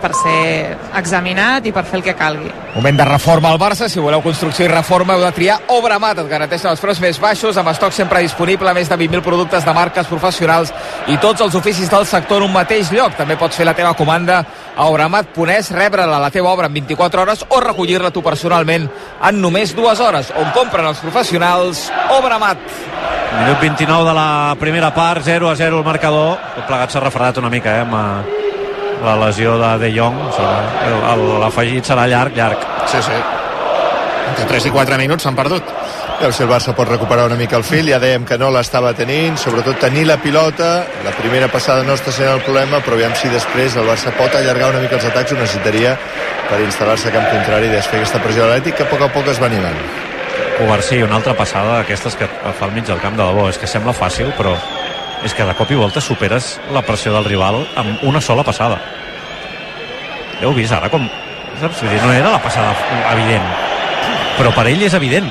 per ser examinat i per fer el que calgui. Moment de reforma al Barça, si voleu construcció i reforma heu de triar Obramat, et garanteixen els preus més baixos, amb estoc sempre disponible, més de 20.000 productes de marques professionals i tots els oficis del sector en un mateix lloc. També pots fer la teva comanda a obramat.es, rebre-la la teva obra en 24 hores o recollir-la tu personalment en només dues hores, on compren els professionals Obramat. Minut 29 de la primera part, 0 a 0 el marcador. Tot plegat s'ha refredat una mica, eh, amb eh, la lesió de De Jong. L'afegit serà llarg, llarg. Sí, sí. Entre 3 i 4 minuts s'han perdut. Veure si el Barça pot recuperar una mica el fil, ja dèiem que no l'estava tenint, sobretot tenir la pilota, la primera passada no està sent el problema, però aviam si després el Barça pot allargar una mica els atacs, ho necessitaria per instal·lar-se a camp contrari i desfer aquesta pressió de l'Atlètic que a poc a poc es va animant. Covarsí, una altra passada d'aquestes que fa al mig del camp de debò, és que sembla fàcil, però és que de cop i volta superes la pressió del rival amb una sola passada. Heu vist ara com... Saps? No era la passada evident, però per ell és evident.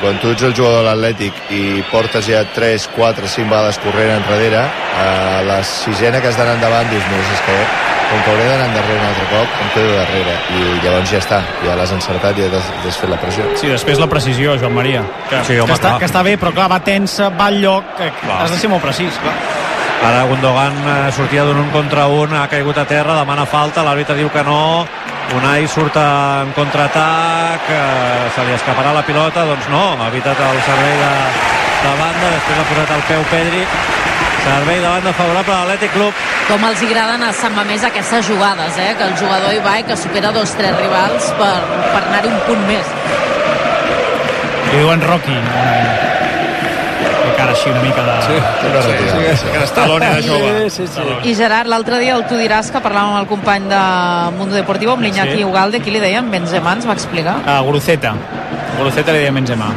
Quan tu ets el jugador de l'Atlètic i portes ja 3, 4, 5 vegades corrent enrere, a la sisena que has d'anar endavant dius, no, és que com que hauré d'anar endarrere un altre cop, em quedo darrere. I llavors ja està, ja l'has encertat i ja has fet la pressió. Sí, després la precisió, Joan Maria. Que, sí, home, que, està, clar. que està bé, però clar, va tensa, va al lloc, que, que has de ser molt precís, clar. Ara Gundogan eh, sortia d'un un contra un, ha caigut a terra, demana falta, l'àrbitre diu que no, Unai surt en contraatac, eh, se li escaparà la pilota, doncs no, ha evitat el servei de, de banda, després ha posat el peu Pedri, servei de banda favorable a l'Atlètic Club. Com els agraden a Sant Mamés aquestes jugades, eh? que el jugador hi va i que supera dos tres rivals per, per anar-hi un punt més. Li diuen Rocky, així una mica de... Sí, sí, sí, sí, que estalone de jove. Sí, sí, sí. I Gerard, l'altre dia el tu diràs que parlàvem amb el company de Mundo Deportivo, amb l'Iñaki Sí. Ugalde, qui li deien? Benzema, ens va explicar. A Guruceta. Guruceta li deia Benzema.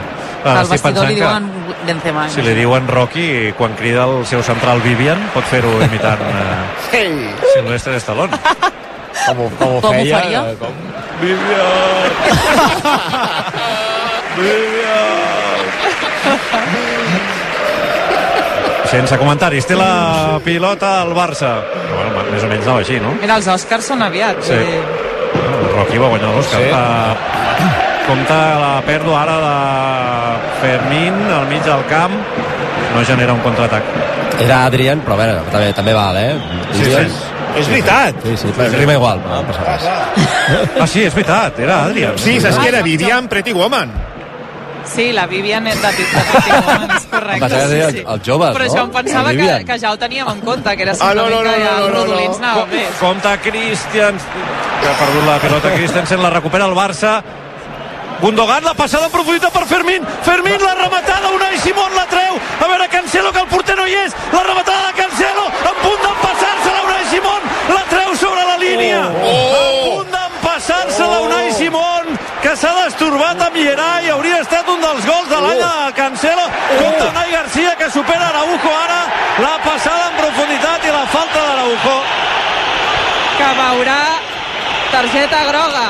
Clar, Al vestidor li diuen Benzema. Si li diuen Rocky, quan crida el seu central Vivian, pot fer-ho imitant eh, Hey! Silvestre Stallone. Com, ho- com ho Com ho feia? faria? eh, Com... Sense comentaris. Té la pilota al Barça. Bueno, més o menys anava així, no? Mira, els Oscars són aviat. Sí. dir, El Rocky va guanyar l'Òscar. Sí. Sí. Compte la pèrdua ara de Fermín al mig del camp. No genera un contraatac. Era Adrián, però a veure, també, també val, eh? Sí, sí. És veritat! Sí, sí, però rima igual, no passa res. Ah, sí, és veritat, era Adrián. Sí, saps qui era? Vivian Pretty Woman. Sí, la Vivian és de Tijuana, és correcte. Pensava que sí, sí. els joves, Però no? jo em pensava que, que ja ho teníem en compte, que era Ah, no, una no, no, no, els no, no. rodolins anava Com, més. compte Christian que ha perdut la pilota Christensen la recupera el Barça Gundogan, la passada en profunditat per Fermín. Fermín, la rematada, Unai Simón la treu. A veure, Cancelo, que el porter no hi és. La rematada de Cancelo, a punt d'empassar-se-la Unai Simón. La treu sobre la línia. Oh. A punt d'empassar-se-la Unai Simón, que s'ha destorbat amb Llerai. Hauria estat un dels gols de l'any de Cancelo. Compte Unai Garcia, que supera Araujo ara. La passada en profunditat i la falta d'Araujo. que veurà targeta groga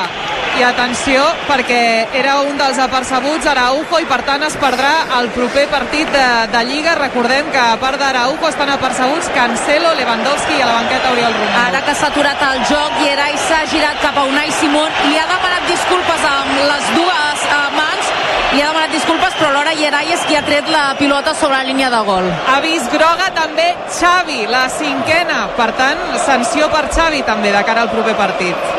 i atenció perquè era un dels apercebuts Araujo i per tant es perdrà el proper partit de, de Lliga recordem que a part d'Araujo estan apercebuts Cancelo, Lewandowski i a la banqueta Oriol Romeu Ara que s'ha aturat el joc, Gerai s'ha girat cap a Unai Simón i ha demanat disculpes amb les dues eh, mans i ha demanat disculpes, però alhora Gerai és qui ha tret la pilota sobre la línia de gol. ha vist groga també Xavi, la cinquena per tant, sanció per Xavi també de cara al proper partit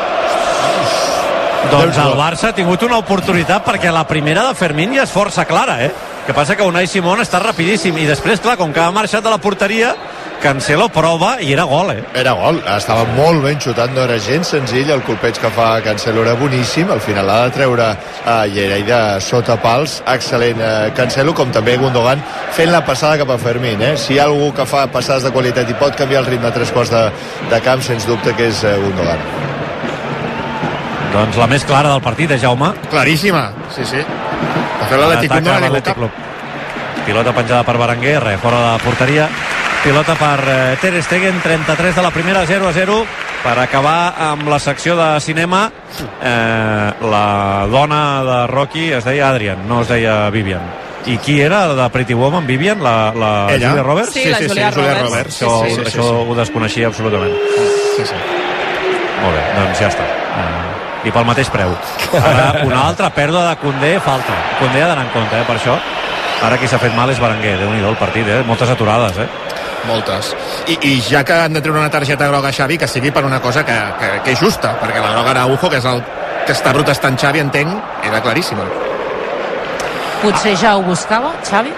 Doncs el Barça ha tingut una oportunitat perquè la primera de Fermín ja és força clara, eh? Que passa que Unai Simón està rapidíssim i després, clar, com que ha marxat de la porteria, Cancelo prova i era gol, eh? Era gol, estava molt ben xutat, no era gens senzill, el colpeig que fa Cancelo era boníssim, al final ha de treure a Llerai de sota pals, excel·lent eh, Cancelo, com també Gundogan, fent la passada cap a Fermín, eh? Si hi ha algú que fa passades de qualitat i pot canviar el ritme a tres quarts de, de camp, sens dubte que és eh, Gundogan. Doncs la més clara del partit, eh, Jaume? Claríssima, sí, sí. De fet, l'Atlètic no l'ha. Pilota penjada per Berenguer, res, fora de porteria. Pilota per eh, Ter Stegen, 33 de la primera, 0 a 0. Per acabar amb la secció de cinema, eh, la dona de Rocky es deia Adrian, no es deia Vivian. I qui era de Pretty Woman, Vivian? La, la Ella? Julia Roberts? Sí, la Julia Roberts. Això, Sí, sí, sí, això sí. ho desconeixia absolutament. Sí, sí. Molt bé, doncs ja està. Uh, I pel mateix preu. Ara, una altra pèrdua de Condé, falta. Condé ha d'anar en compte, eh, per això. Ara qui s'ha fet mal és Berenguer, déu nhi el partit, eh? Moltes aturades, eh? Moltes. I, I ja que han de treure una targeta groga a Xavi, que sigui per una cosa que, que, que és justa, perquè la groga Araujo, que és el que està protestant Xavi, entenc, era claríssima. Potser ja ho buscava, Xavi?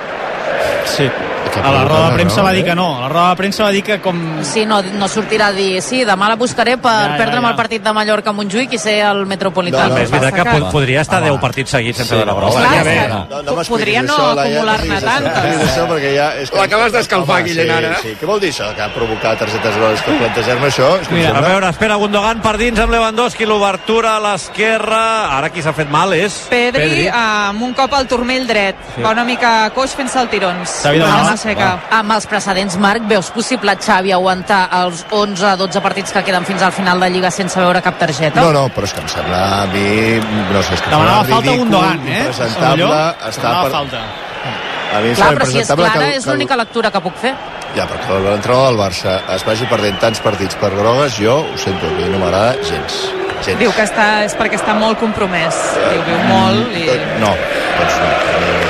Sí. A la roda de premsa va dir que no. A la roda de premsa va dir que com... Sí, no, no sortirà a dir sí, demà la buscaré per Ja, ja, perdre'm ja. el partit de Mallorca a Montjuïc i ser el Metropolità. També és veritat que pod- podria estar 10 partits seguits sense veure groga. Clar, Ja és ve. que No, no m'expliquis podria no acumular-ne tantes. diguis això, perquè ja... És que... L'acabes d'escalfar, Guillem, ara. Sí, sí. Què vol dir això, que ha provocat targetes grogues? Que plantejar-me això? És que Mira, A veure, espera Gundogan per dins amb Lewandowski, l'obertura a l'esquerra. Ara qui s'ha fet mal és... Pedri, Pedri. eh, amb un cop al turmell dret. Va una mica coix fent-se el tirons. Xavi Donald. s'aixeca. Amb els precedents, Marc, veus possible, Xavi, aguantar els 11-12 partits que queden fins al final de Lliga sense veure cap targeta? No, no, però és que em sembla a mi... No sé, és que em Demanava falta ridícul, Gundogan, eh? impresentable, Potser està demanava per... falta. A mi Clar, però si és clara, que, és que, l'única lectura que puc fer. Ja, però que l'entrenador del Barça es vagi perdent tants partits per grogues, jo ho sento, a mi no m'agrada gens. gens. Diu que està, és perquè està molt compromès. Diu, viu molt i... Tot- No, doncs no.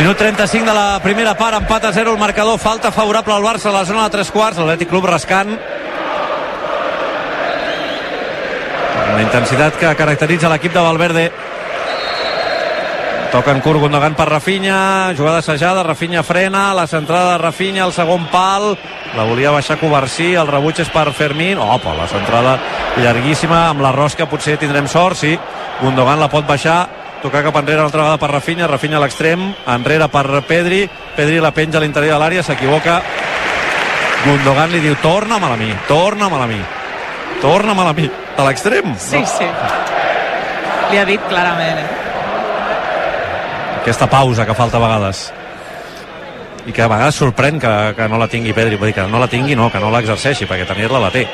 Minut 35 de la primera part, empat a 0 el marcador, falta favorable al Barça a la zona de tres quarts, l'Atlètic Club rascant. La intensitat que caracteritza l'equip de Valverde. Toca en curt Gundogan per Rafinha, jugada assajada, Rafinha frena, la centrada de Rafinha, el segon pal, la volia baixar Covarsí, el rebuig és per Fermín, opa, la centrada llarguíssima, amb la rosca potser tindrem sort, sí, Gundogan la pot baixar, tocar cap enrere una altra vegada per Rafinha, Rafinha a l'extrem, enrere per Pedri, Pedri la penja a l'interior de l'àrea, s'equivoca, Gundogan li diu, torna-me-la a mi, torna-me-la a mi, torna-me-la a mi, a l'extrem. Sí, sí. Li ha dit clarament. Eh? aquesta pausa que falta a vegades i que a vegades sorprèn que, que no la tingui Pedri, vull dir que no la tingui no, que no l'exerceixi, perquè tenir-la la té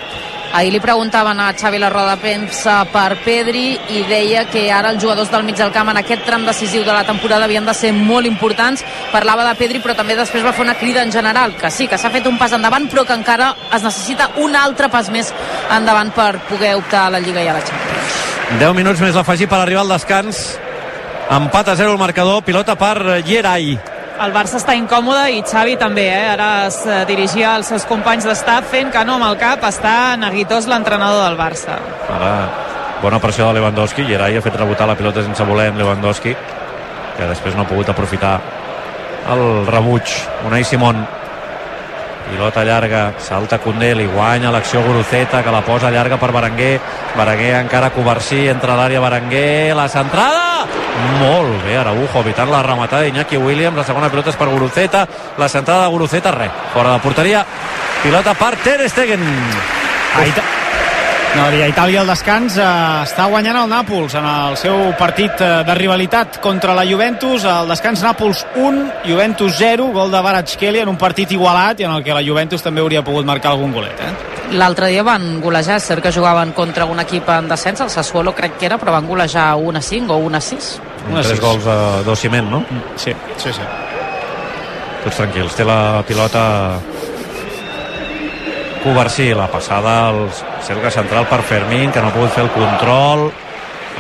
Ahir li preguntaven a Xavi la roda de premsa per Pedri i deia que ara els jugadors del mig del camp en aquest tram decisiu de la temporada havien de ser molt importants. Parlava de Pedri, però també després va fer una crida en general, que sí, que s'ha fet un pas endavant, però que encara es necessita un altre pas més endavant per poder optar a la Lliga i a la Champions. 10 minuts més l'afegir per arribar al descans empat a 0 el marcador, pilota per Yeray El Barça està incòmode i Xavi també, eh? Ara es eh, dirigia als seus companys d'estat fent que no amb el cap, està neguitós l'entrenador del Barça. ara bona pressió de Lewandowski Yeray ha fet rebotar la pilota sense voler amb Lewandowski que després no ha pogut aprofitar el rebuig Unai Simón pilota llarga, salta Condé, li guanya l'acció Guruceta, que la posa llarga per Berenguer, Berenguer encara Covarsí, entra a l'àrea Berenguer, la centrada! Molt bé, Araujo, evitant la rematada d'Iñaki Williams, la segona pilota és per Guruceta, la centrada de Guruceta, res, fora de porteria, pilota per Ter Stegen. No, a Itàlia al descans eh, està guanyant el Nàpols en el seu partit eh, de rivalitat contra la Juventus. Al descans Nàpols 1, Juventus 0, gol de Baratskeli en un partit igualat i en el que la Juventus també hauria pogut marcar algun golet. Eh? L'altre dia van golejar, és cert que jugaven contra un equip en descens, el Sassuolo crec que era, però van golejar 1 a 5 o 1 a 6. Una Tres sis. gols a dos ciment, no? Sí. Sí, sí. Tots tranquils, té la pilota Covarsí, la passada al cercle central per Fermín, que no ha pogut fer el control.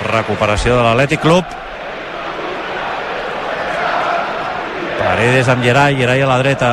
Recuperació de l'Atlètic Club. Paredes amb Gerai, Gerai a la dreta.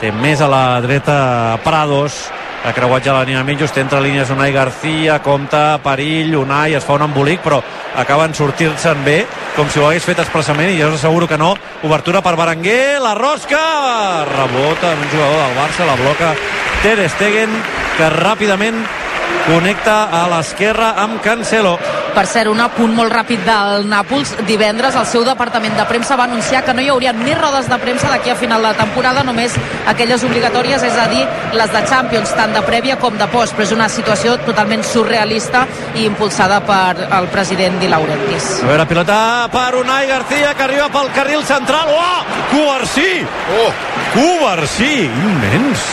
Té més a la dreta Prados ha creuat ja la just entre línies Unai García, compta, perill, Unai es fa un embolic, però acaben sortir-se'n bé, com si ho hagués fet expressament i jo us asseguro que no, obertura per Berenguer, la rosca rebota en un jugador del Barça, la bloca Ter Stegen, que ràpidament connecta a l'esquerra amb Cancelo Per cert, un apunt molt ràpid del Nàpols. Divendres el seu departament de premsa va anunciar que no hi haurien més rodes de premsa d'aquí a final de temporada, només aquelles obligatòries, és a dir, les de Champions, tant de prèvia com de post, però és una situació totalment surrealista i impulsada per el president Di Laurentiis. A veure, pilota per Unai García, que arriba pel carril central. Oh! Covarsí! Oh! Covarsí! Immens!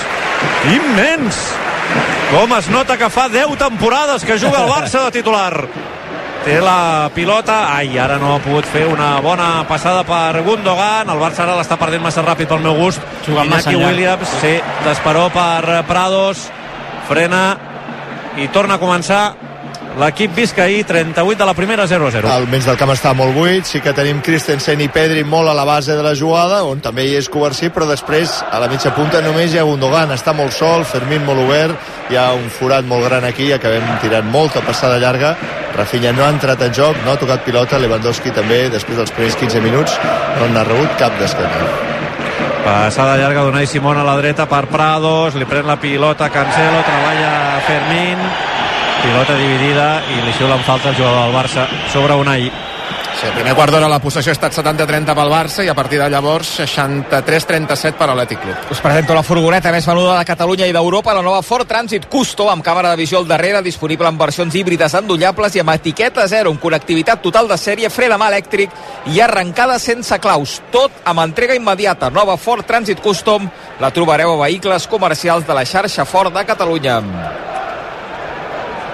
Immens! Com es nota que fa 10 temporades que juga el Barça de titular. Té la pilota. Ai, ara no ha pogut fer una bona passada per Gundogan. El Barça ara l'està perdent massa ràpid pel meu gust. Jugant massa Iñaki. Williams, sí, d'esperó per Prados. Frena i torna a començar l'equip Vizcaí, 38 de la primera, 0-0. El mig del camp està molt buit, sí que tenim Christensen i Pedri molt a la base de la jugada, on també hi és Covarsí, però després a la mitja punta només hi ha Gundogan, està molt sol, Fermín molt obert, hi ha un forat molt gran aquí, acabem tirant molta passada llarga, Rafinha no ha entrat en joc, no ha tocat pilota, Lewandowski també, després dels primers 15 minuts, no n'ha rebut cap d'esquena. Passada llarga d'Unai Simón a la dreta per Prados, li pren la pilota Cancelo, treballa Fermín, pilota dividida i li xiulen falta el jugador del Barça sobre Unai. Sí, el primer quart d'hora la possessió ha estat 70-30 pel Barça i a partir de llavors 63-37 per Atlètic Club. Us presento la furgoneta més venuda de Catalunya i d'Europa, la nova Ford Transit Custo, amb càmera de visió al darrere, disponible en versions híbrides endollables i amb etiqueta zero, amb connectivitat total de sèrie, fre de mà elèctric i arrencada sense claus. Tot amb entrega immediata. Nova Ford Transit Custom la trobareu a vehicles comercials de la xarxa Ford de Catalunya.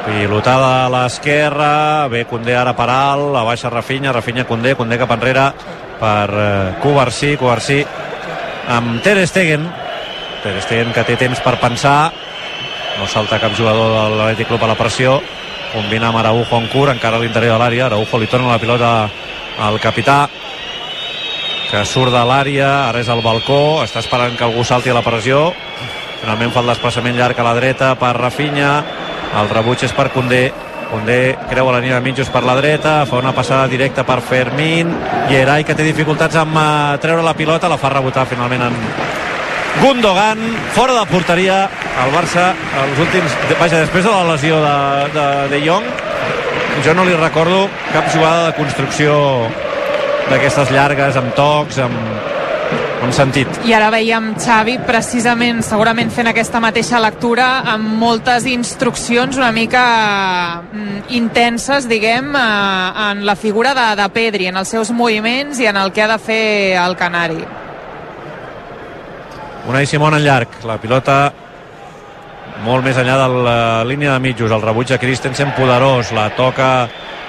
Pilotada a l'esquerra, bé Condé ara per alt, la baixa Rafinha, Rafinha Condé, Condé cap enrere per eh, Covarsí, Covarsí amb Ter Stegen, Ter Stegen que té temps per pensar, no salta cap jugador de l'Atlètic Club a la pressió, combina amb Araujo en curt, encara a l'interior de l'àrea, Araujo li torna la pilota al capità, que surt de l'àrea, ara és al balcó, està esperant que algú salti a la pressió, finalment fa el desplaçament llarg a la dreta per Rafinha, el rebuig és per Condé. Condé creua la línia de mitjos per la dreta fa una passada directa per Fermín. I Erai que té dificultats amb uh, treure la pilota la fa rebotar finalment en Gundogan. Fora de porteria el Barça els últims vaja, després de la lesió de, de, de Jong jo no li recordo cap jugada de construcció d'aquestes llargues amb tocs amb, amb sentit I ara veiem Xavi precisament, segurament fent aquesta mateixa lectura amb moltes instruccions una mica mm, intenses, diguem, eh, en la figura de, de Pedri, en els seus moviments i en el que ha de fer el Canari. Unai Simón en llarg, la pilota molt més enllà de la línia de mitjos, el rebuig de Christensen poderós, la toca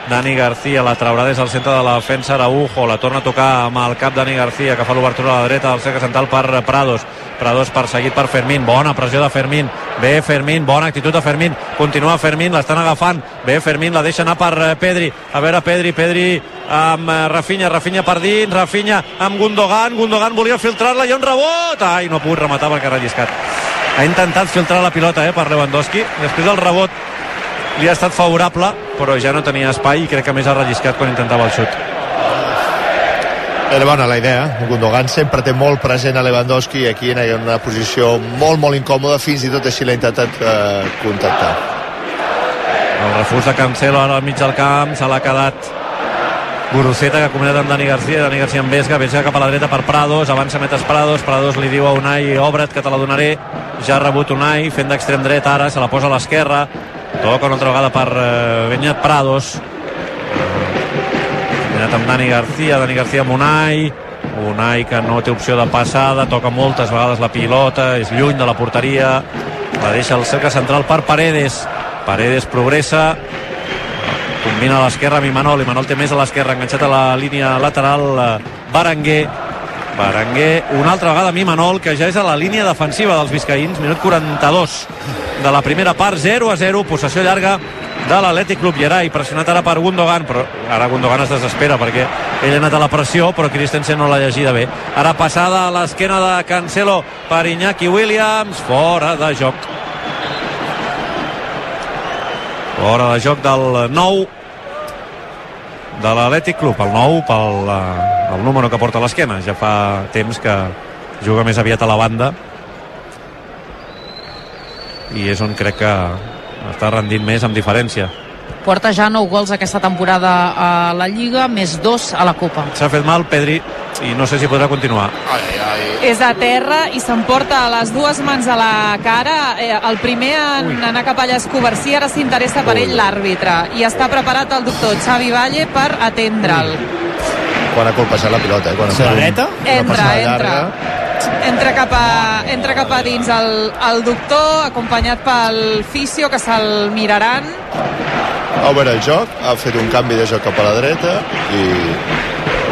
Dani García, la traurà des del centre de la defensa Araujo, la torna a tocar amb el cap Dani García, que fa l'obertura a la dreta del cercle central per Prados, Prados perseguit per Fermín, bona pressió de Fermín, bé Fermín, bona actitud de Fermín, continua Fermín, l'estan agafant, bé Fermín, la deixa anar per eh, Pedri, a veure Pedri, Pedri amb eh, Rafinha, Rafinha per dins, Rafinha amb Gundogan, Gundogan volia filtrar-la i un rebot, ai, no ha pogut rematar perquè ha relliscat. Ha intentat filtrar la pilota eh, per Lewandowski, després del rebot li ha estat favorable, però ja no tenia espai i crec que més ha relliscat quan intentava el xut. Era bona la idea. Gundogan sempre té molt present a Lewandowski aquí en una posició molt, molt incòmoda, fins i tot així l'ha intentat eh, contactar. El refús de Cancelo ara al mig del camp, se l'ha quedat Guruceta que combinat amb Dani Garcia, Dani Garcia amb Vesga, Vesga cap a la dreta per Prados, avança Metes Prados, Prados li diu a Unai, obre't que te la donaré, ja ha rebut Unai, fent d'extrem dret ara, se la posa a l'esquerra, toca una altra vegada per uh, Benyat Prados, combinat amb Dani Garcia, Dani Garcia amb Unai, Unai que no té opció de passada, toca moltes vegades la pilota, és lluny de la porteria, la deixa al cercle central per Paredes, Paredes progressa, combina a l'esquerra amb Imanol, Imanol té més a l'esquerra enganxat a la línia lateral eh, Baranguer Baranguer una altra vegada amb Imanol que ja és a la línia defensiva dels vizcaïns minut 42 de la primera part. 0 a 0, possessió llarga de l'Atlètic Club Llerai, pressionat ara per Gundogan però ara Gundogan es desespera perquè ell ha anat a la pressió però Christensen no l'ha llegida bé. Ara passada a l'esquena de Cancelo per Iñaki Williams. Fora de joc. Fora de joc del nou de l'Atlètic Club, el nou pel eh, el número que porta a l'esquena. Ja fa temps que juga més aviat a la banda. I és on crec que està rendint més amb diferència. Porta ja 9 gols aquesta temporada a la Lliga, més 2 a la Copa. s'ha fet mal Pedri i no sé si podrà continuar Ai, ai. És a terra i s'emporta les dues mans a la cara. Eh, el primer en Ui. anar cap allà és Covarsí, ara s'interessa per ell l'àrbitre. I està preparat el doctor Xavi Valle per atendre'l. Quan ha colpejat la pilota, eh? Quan ha La un- dreta? Entra, entra. llarga. Entra cap a, entra cap a dins el, el doctor, acompanyat pel fisio, que se'l miraran. Ha obert el joc, ha fet un canvi de joc cap a la dreta i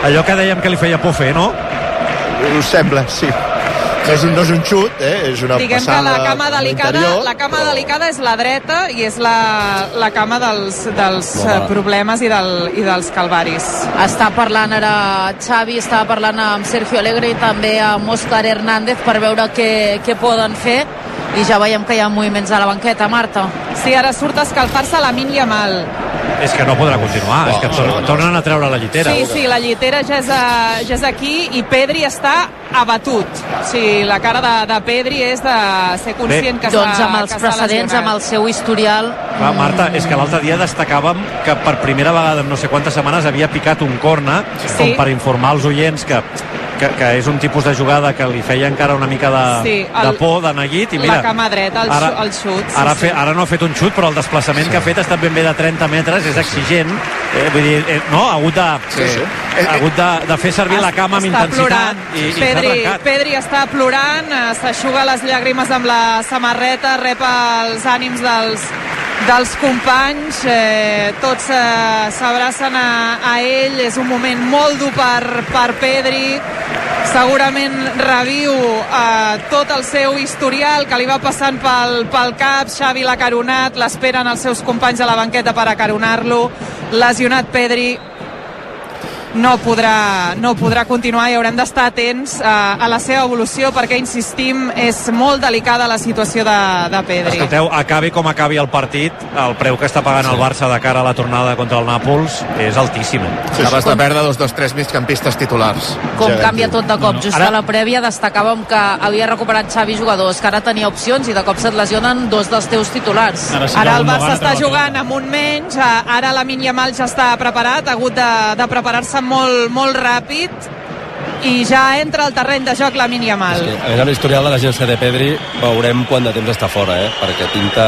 allò que dèiem que li feia por fer, no? us sembla, sí. no, és un, no és un xut, eh? és una Diguem que passada la cama delicada, la cama però- delicada és la dreta i és la, la cama dels, dels Home. eh, problemes i, del, i dels calvaris. Està parlant ara Xavi, estava parlant amb Sergio Alegre i també amb Òscar Hernández per veure què, què poden fer i ja veiem que hi ha moviments a la banqueta, Marta. Sí, ara surt a escalfar-se la Min Yamal. És que no podrà continuar, és que tor tornen a treure la llitera. Sí, sí, la llitera ja és, a, ja és aquí i Pedri està abatut. Sí, la cara de, de Pedri és de ser conscient que s'ha doncs amb els que precedents, amb el seu historial... Clar, Marta, és que l'altre dia destacàvem que per primera vegada en no sé quantes setmanes havia picat un corna, Sí. com per informar als oients que, que, que és un tipus de jugada que li feia encara una mica de, Sí, el- de por, de neguit, i mira... la cama dreta, el, ara, el xut. Sí, Ara, sí. fe, ara no ha fet un xut, però el desplaçament sí. que ha fet ha estat ben bé de 30 metres, és exigent. Eh, vull dir, eh, no, ha hagut de, Sí, sí. ha hagut de, de fer servir la cama amb intensitat plorant. i, i s'ha Pedri, arrencat. Pedri està plorant, eh, s'aixuga les llàgrimes amb la samarreta, rep els ànims dels, dels companys, eh, tots eh, s'abracen a, a ell, és un moment molt dur per, per Pedri, segurament reviu eh, tot el seu historial que li va passant pel, pel cap, Xavi l'ha caronat, l'esperen els seus companys a la banqueta per acaronar-lo, lesionat Pedri, no podrà, no podrà continuar i haurem d'estar atents a, a la seva evolució perquè, insistim, és molt delicada la situació de, de Pedri. Escolteu, acabi com acabi el partit, el preu que està pagant el Barça de cara a la tornada contra el Nàpols és altíssim. Sí, Acabes de perdre dos dels tres migcampistes titulars. Com Ja canvia tot de cop. No, no. Just Ara- a la prèvia destacàvem que havia recuperat Xavi jugadors, que ara tenia opcions i de cop se't lesionen dos dels teus titulars. Ara sí Ara el Barça està jugant amb un menys, eh, ara la Yamal ja està preparat, ha hagut de, de preparar-se molt, molt ràpid i ja entra al terreny de joc la Yamal. Sí, a més, amb l'historial de la gent de Pedri veurem quant de temps està fora, eh? perquè pinta,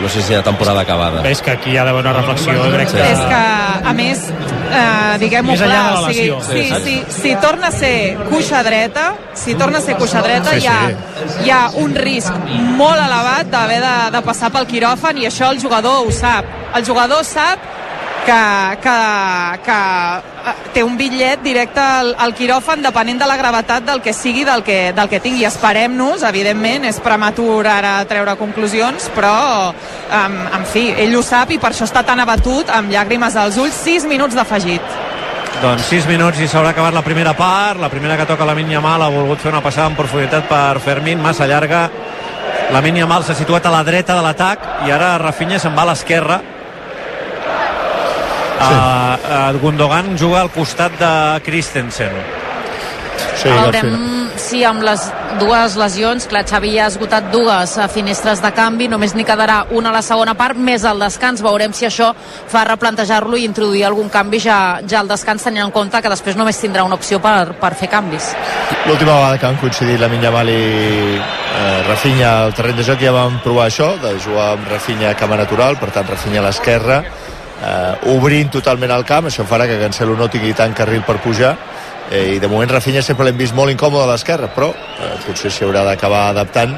no sé si la temporada acabada. Ves que aquí hi ha d'haver una reflexió, crec que... És que, a més, eh, diguem-ho clar, o sigui, lesió. si, Sí, si, si torna a ser cuixa dreta, si torna a ser cuixa dreta, Sí, hi, ha, hi ha un risc molt elevat d'haver de, de passar pel quiròfan i això el jugador ho sap. El jugador sap que, que, que eh, té un bitllet directe al, al quiròfan depenent de la gravetat del que sigui del que, del que tingui. Esperem-nos, evidentment, és prematur ara treure conclusions, però, en, en fi, ell ho sap i per això està tan abatut amb llàgrimes als ulls, 6 minuts d'afegit. Doncs 6 minuts i s'haurà acabat la primera part. La primera que toca la Yamal ha volgut fer una passada en profunditat per Fermín, massa llarga. La Yamal s'ha situat a la dreta de l'atac i ara Rafinha se'n va a l'esquerra. Sí. Uh, Gundogan juga al costat de Christensen. Sí, Veurem si amb les dues lesions, clar, Xavi ja ha esgotat dues eh, finestres de canvi, només n'hi quedarà una a la segona part, més al descans. Veurem si això fa replantejar-lo i introduir algun canvi ja, ja al descans, tenint en compte que després només tindrà una opció per, per fer canvis. L'última vegada que han coincidit la Yamal i eh, Rafinha al terreny de joc ja vam provar això, de jugar amb Rafinha a cama natural, per tant Rafinha a l'esquerra, eh, obrint totalment el camp, això farà que Cancelo no tingui tant carril per pujar, eh, i de moment Rafinha sempre l'hem vist molt incòmode a l'esquerra, però eh, potser s'hi haurà d'acabar adaptant.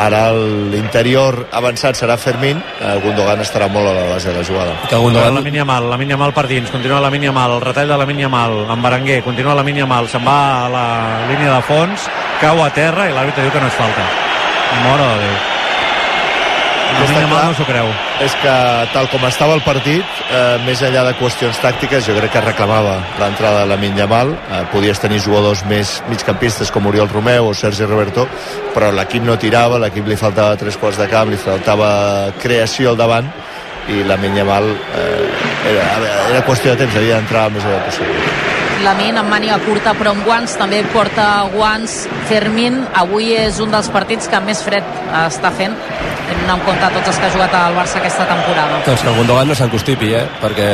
Ara l'interior avançat serà Fermín, eh, Gundogan estarà molt a la base de la jugada. Que La Gundogan... Yamal, la Yamal per dins, continua la Yamal, el retall de la Yamal, amb Berenguer, continua la Yamal, se'n va a la línia de fons, cau a terra i l'àrbitre diu que no és falta. Mora de Déu. La Està Yamal clar. no s'ho creu. és que tal com estava el partit, eh, més enllà de qüestions tàctiques, jo crec que reclamava l'entrada de la Yamal. Eh, podies tenir jugadors més migcampistes com Oriol Romeu o Sergi Roberto, però l'equip no tirava, l'equip li faltava tres quarts de camp, li faltava creació al davant i la Yamal eh, era, era qüestió de temps, havia d'entrar el més aviat possible. Lamin amb màniga curta però amb guants, també porta guants Fermín, avui és un dels partits que més fred està fent tenint en compte tots els que ha jugat al Barça aquesta temporada. Doncs que el Gundogan no s'encostipi, eh? perquè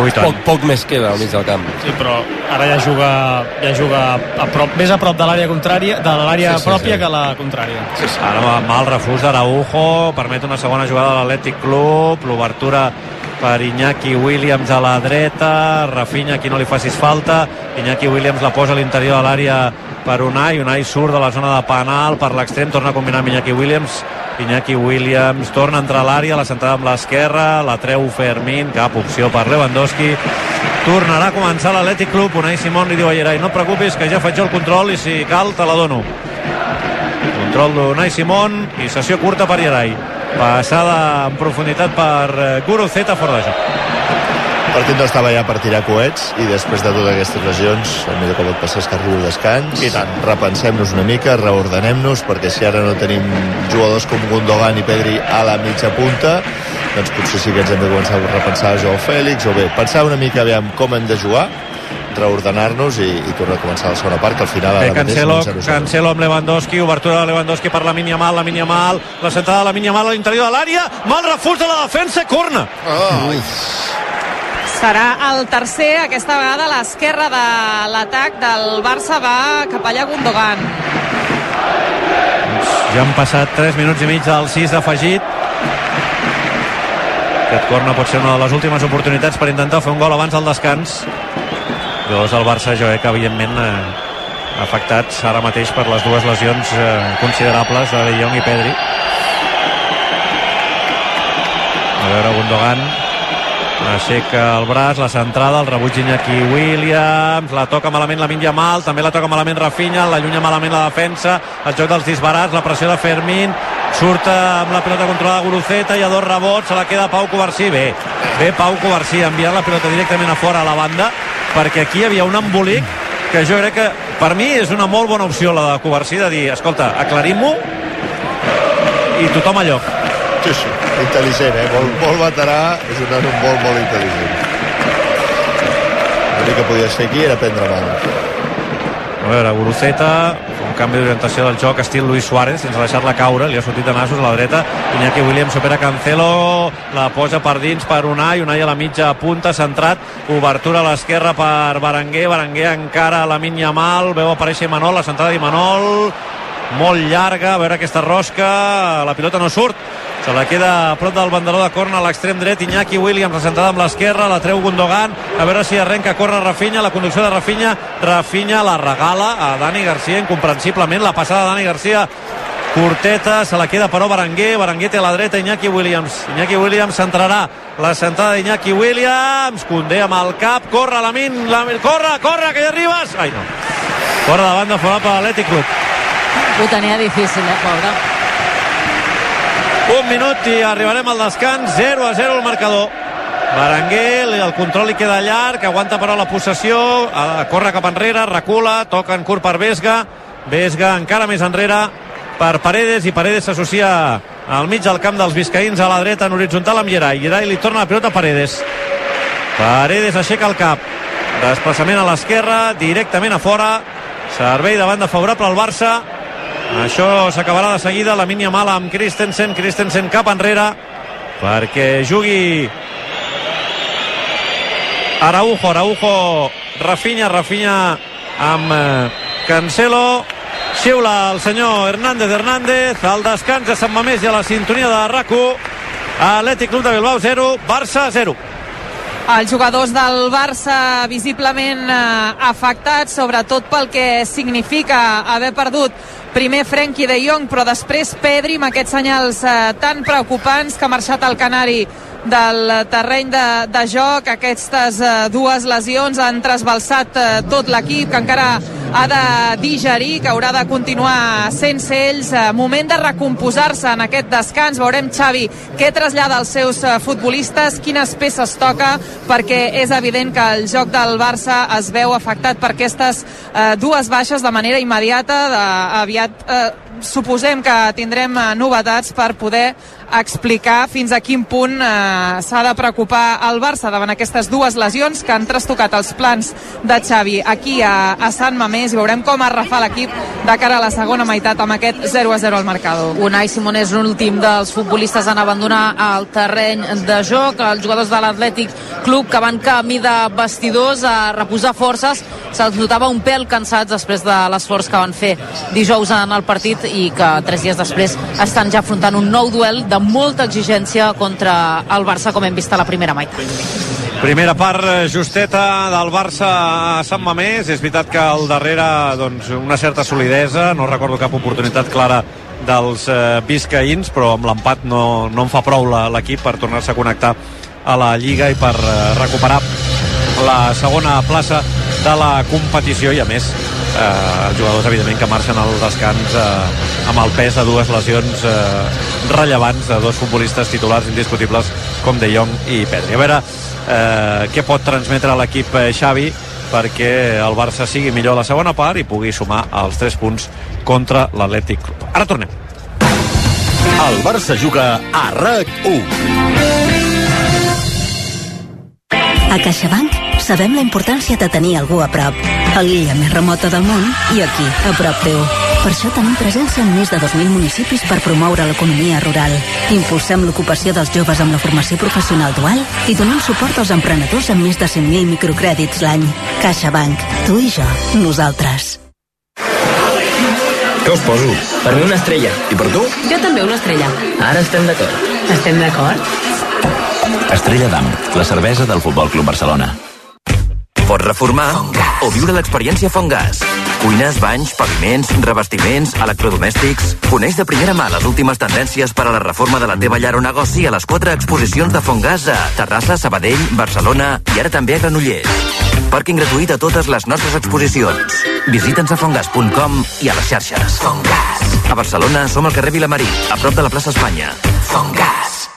Ui, poc, poc més queda al mig del camp. Sí, però ara ja juga, ja juga a prop, més a prop de l'àrea contrària, de l'àrea Sí, sí, pròpia sí. que la contrària. Sí, sí. Ara va mal refús d'Araujo, permet una segona jugada de l'Atlètic Club, l'obertura per Iñaki Williams a la dreta, Rafinha aquí no li facis falta, Iñaki Williams la posa a l'interior de l'àrea per Unai, Unai surt de la zona de penal per l'extrem, torna a combinar amb Iñaki Williams, Iñaki Williams torna a entrar a l'àrea, la centrada amb l'esquerra, la treu Fermín, cap opció per Lewandowski, tornarà a començar l'Atlètic Club, Unai Simón li diu a Gerai, no et preocupis que ja faig el control i si cal te la dono. Control d'Unai Simón i sessió curta per Iarai passada en profunditat per eh, Guruzeta fora de joc el partit no estava ja per tirar coets i després de totes aquestes lesions el millor que pot passar és que arribi el descans I tant. repensem-nos una mica, reordenem-nos perquè si ara no tenim jugadors com Gundogan i Pedri a la mitja punta doncs potser sí que ens hem de començar a repensar Joao Fèlix o bé, pensar una mica aviam com hem de jugar reordenar-nos i, i tornar a començar la segona part que al final Bé, ara mateix Cancelo, 0-0. Cancelo amb Lewandowski, obertura de Lewandowski per la mínia mal, la mínia mal, la centrada de la mínia mal a l'interior de l'àrea, mal refús de la defensa, corna. Oh. Serà el tercer, aquesta vegada a l'esquerra de l'atac del Barça va cap allà Gundogan. Ja han passat 3 minuts i mig del 6 afegit. Aquest corna pot ser una de les últimes oportunitats per intentar fer un gol abans del descans. Llavors el Barça jo crec que evidentment eh, afectats ara mateix per les dues lesions eh, considerables de De Jong i Pedri. A veure, Gundogan aixeca el braç, la centrada, el rebuig Iñaki Williams, la toca malament la Minja Mal, també la toca malament Rafinha, l'allunya malament la defensa, el joc dels disbarats, la pressió de Fermín, surt amb la pilota controlada Guruceta, i a dos rebots, se la queda Pau Covarsí, bé, bé Pau Covarsí, enviant la pilota directament a fora a la banda, perquè aquí hi havia un embolic que jo crec que per mi és una molt bona opció la de Covarsí de dir, escolta, aclarim-ho i tothom a lloc. Sí, sí, intel·ligent, eh? Molt, molt veterà, és un nano molt, molt intel·ligent. L'únic que podies fer aquí era prendre mal. A veure, Guruceta, un canvi d'orientació del joc estil Luis Suárez, sense deixar-la caure, li ha sortit de nassos a la dreta, Iñaki Williams supera Cancelo, la posa per dins per Unai, Unai a la mitja punta, centrat, obertura a l'esquerra per Berenguer, Berenguer encara a la mínia mal, veu aparèixer Imanol, la centrada d'Imanol, molt llarga, a veure aquesta rosca, la pilota no surt, se la queda a prop del banderó de corna a l'extrem dret, Iñaki Williams assentada amb l'esquerra, la treu Gundogan, a veure si arrenca, corre Rafinha, la conducció de Rafinha, Rafinha la regala a Dani Garcia, incomprensiblement, la passada de Dani Garcia curteta, se la queda però Berenguer, Berenguer té a la dreta Iñaki Williams, Iñaki Williams centrarà la sentada d'Iñaki Williams, Condé amb el cap, corre la Min, la, corre, corre, que hi arribes! Ai, no. Corre de banda favorable a l'Atlètic Club. Ho tenia difícil, eh, pobre. Un minut i arribarem al descans, 0 a 0 el marcador. Berenguer, el control li queda llarg, aguanta però la possessió, eh, corre cap enrere, recula, toca en curt per Vesga, Vesga encara més enrere per Paredes i Paredes s'associa al mig del camp dels biscaïns a la dreta en horitzontal amb Gerai. Gerai li torna la pilota a Paredes. Paredes aixeca el cap. Desplaçament a l'esquerra, directament a fora. Servei de banda favorable al Barça. Això s'acabarà de seguida. La mínia mala amb Christensen. Christensen cap enrere perquè jugui Araujo, Araujo, Rafinha, Rafinha amb eh, Cancelo. Xiula el senyor Hernández Hernández. Al descans de Sant Mamés i a la sintonia de RAC1. Atlètic Club de Bilbao 0, Barça 0. Els jugadors del Barça visiblement eh, afectats, sobretot pel que significa haver perdut primer Frenkie de Jong, però després Pedri amb aquests senyals eh, tan preocupants que ha marxat al Canari del terreny de, de joc. Aquestes eh, dues lesions han trasbalsat eh, tot l'equip que encara ha de digerir, que haurà de continuar sense ells. Eh, moment de recomposar-se en aquest descans. Veurem, Xavi, què trasllada als seus futbolistes, quines peces toca, perquè és evident que el joc del Barça es veu afectat per aquestes eh, dues baixes de manera immediata. De, aviat eh, suposem que tindrem eh, novetats per poder explicar fins a quin punt eh, s'ha de preocupar el Barça davant aquestes dues lesions que han trastocat els plans de Xavi aquí a, a Sant Mamés i veurem com es refà l'equip de cara a la segona meitat amb aquest 0-0 al marcador. Unai Simón és l'últim dels futbolistes en abandonar el terreny de joc. Els jugadors de l'Atlètic Club que van camí de vestidors a reposar forces se'ls notava un pèl cansats després de l'esforç que van fer dijous en el partit i que tres dies després estan ja afrontant un nou duel de molta exigència contra el Barça com hem vist a la primera meitat. Primera part eh, justeta del Barça a Sant Mamés. És veritat que al darrere doncs, una certa solidesa, no recordo cap oportunitat clara dels eh, biscaïns, però amb l'empat no, no en fa prou l'equip per tornar-se a connectar a la Lliga i per eh, recuperar la segona plaça de la competició i a més eh, jugadors evidentment que marxen al descans eh, amb el pes de dues lesions eh, rellevants de dos futbolistes titulars indiscutibles com De Jong i Pedri. A veure eh, què pot transmetre l'equip eh, Xavi perquè el Barça sigui millor a la segona part i pugui sumar els 3 punts contra l'Atlètic Club. Ara tornem. El Barça juga a RAC1. A CaixaBank sabem la importància de tenir algú a prop. A l'illa més remota del món i aquí, a prop teu. Per això tenim presència en més de 2.000 municipis per promoure l'economia rural. Impulsem l'ocupació dels joves amb la formació professional dual i donem suport als emprenedors amb més de 100.000 microcrèdits l'any. CaixaBank. Tu i jo. Nosaltres. Què us poso? Per mi una estrella. I per tu? Jo també una estrella. Ara estem d'acord. Estem d'acord? Estrella d'Am, la cervesa del Futbol Club Barcelona. Pots reformar o viure l'experiència Fongas. Cuines, banys, paviments, revestiments, electrodomèstics... Coneix de primera mà les últimes tendències per a la reforma de la teva llar o negoci a les quatre exposicions de Fongas a Terrassa, Sabadell, Barcelona i ara també a Granollers. Pàrquing gratuït a totes les nostres exposicions. Visita'ns a fongas.com i a les xarxes. Fongas. A Barcelona som al carrer Vilamarí, a prop de la plaça Espanya. Fongas.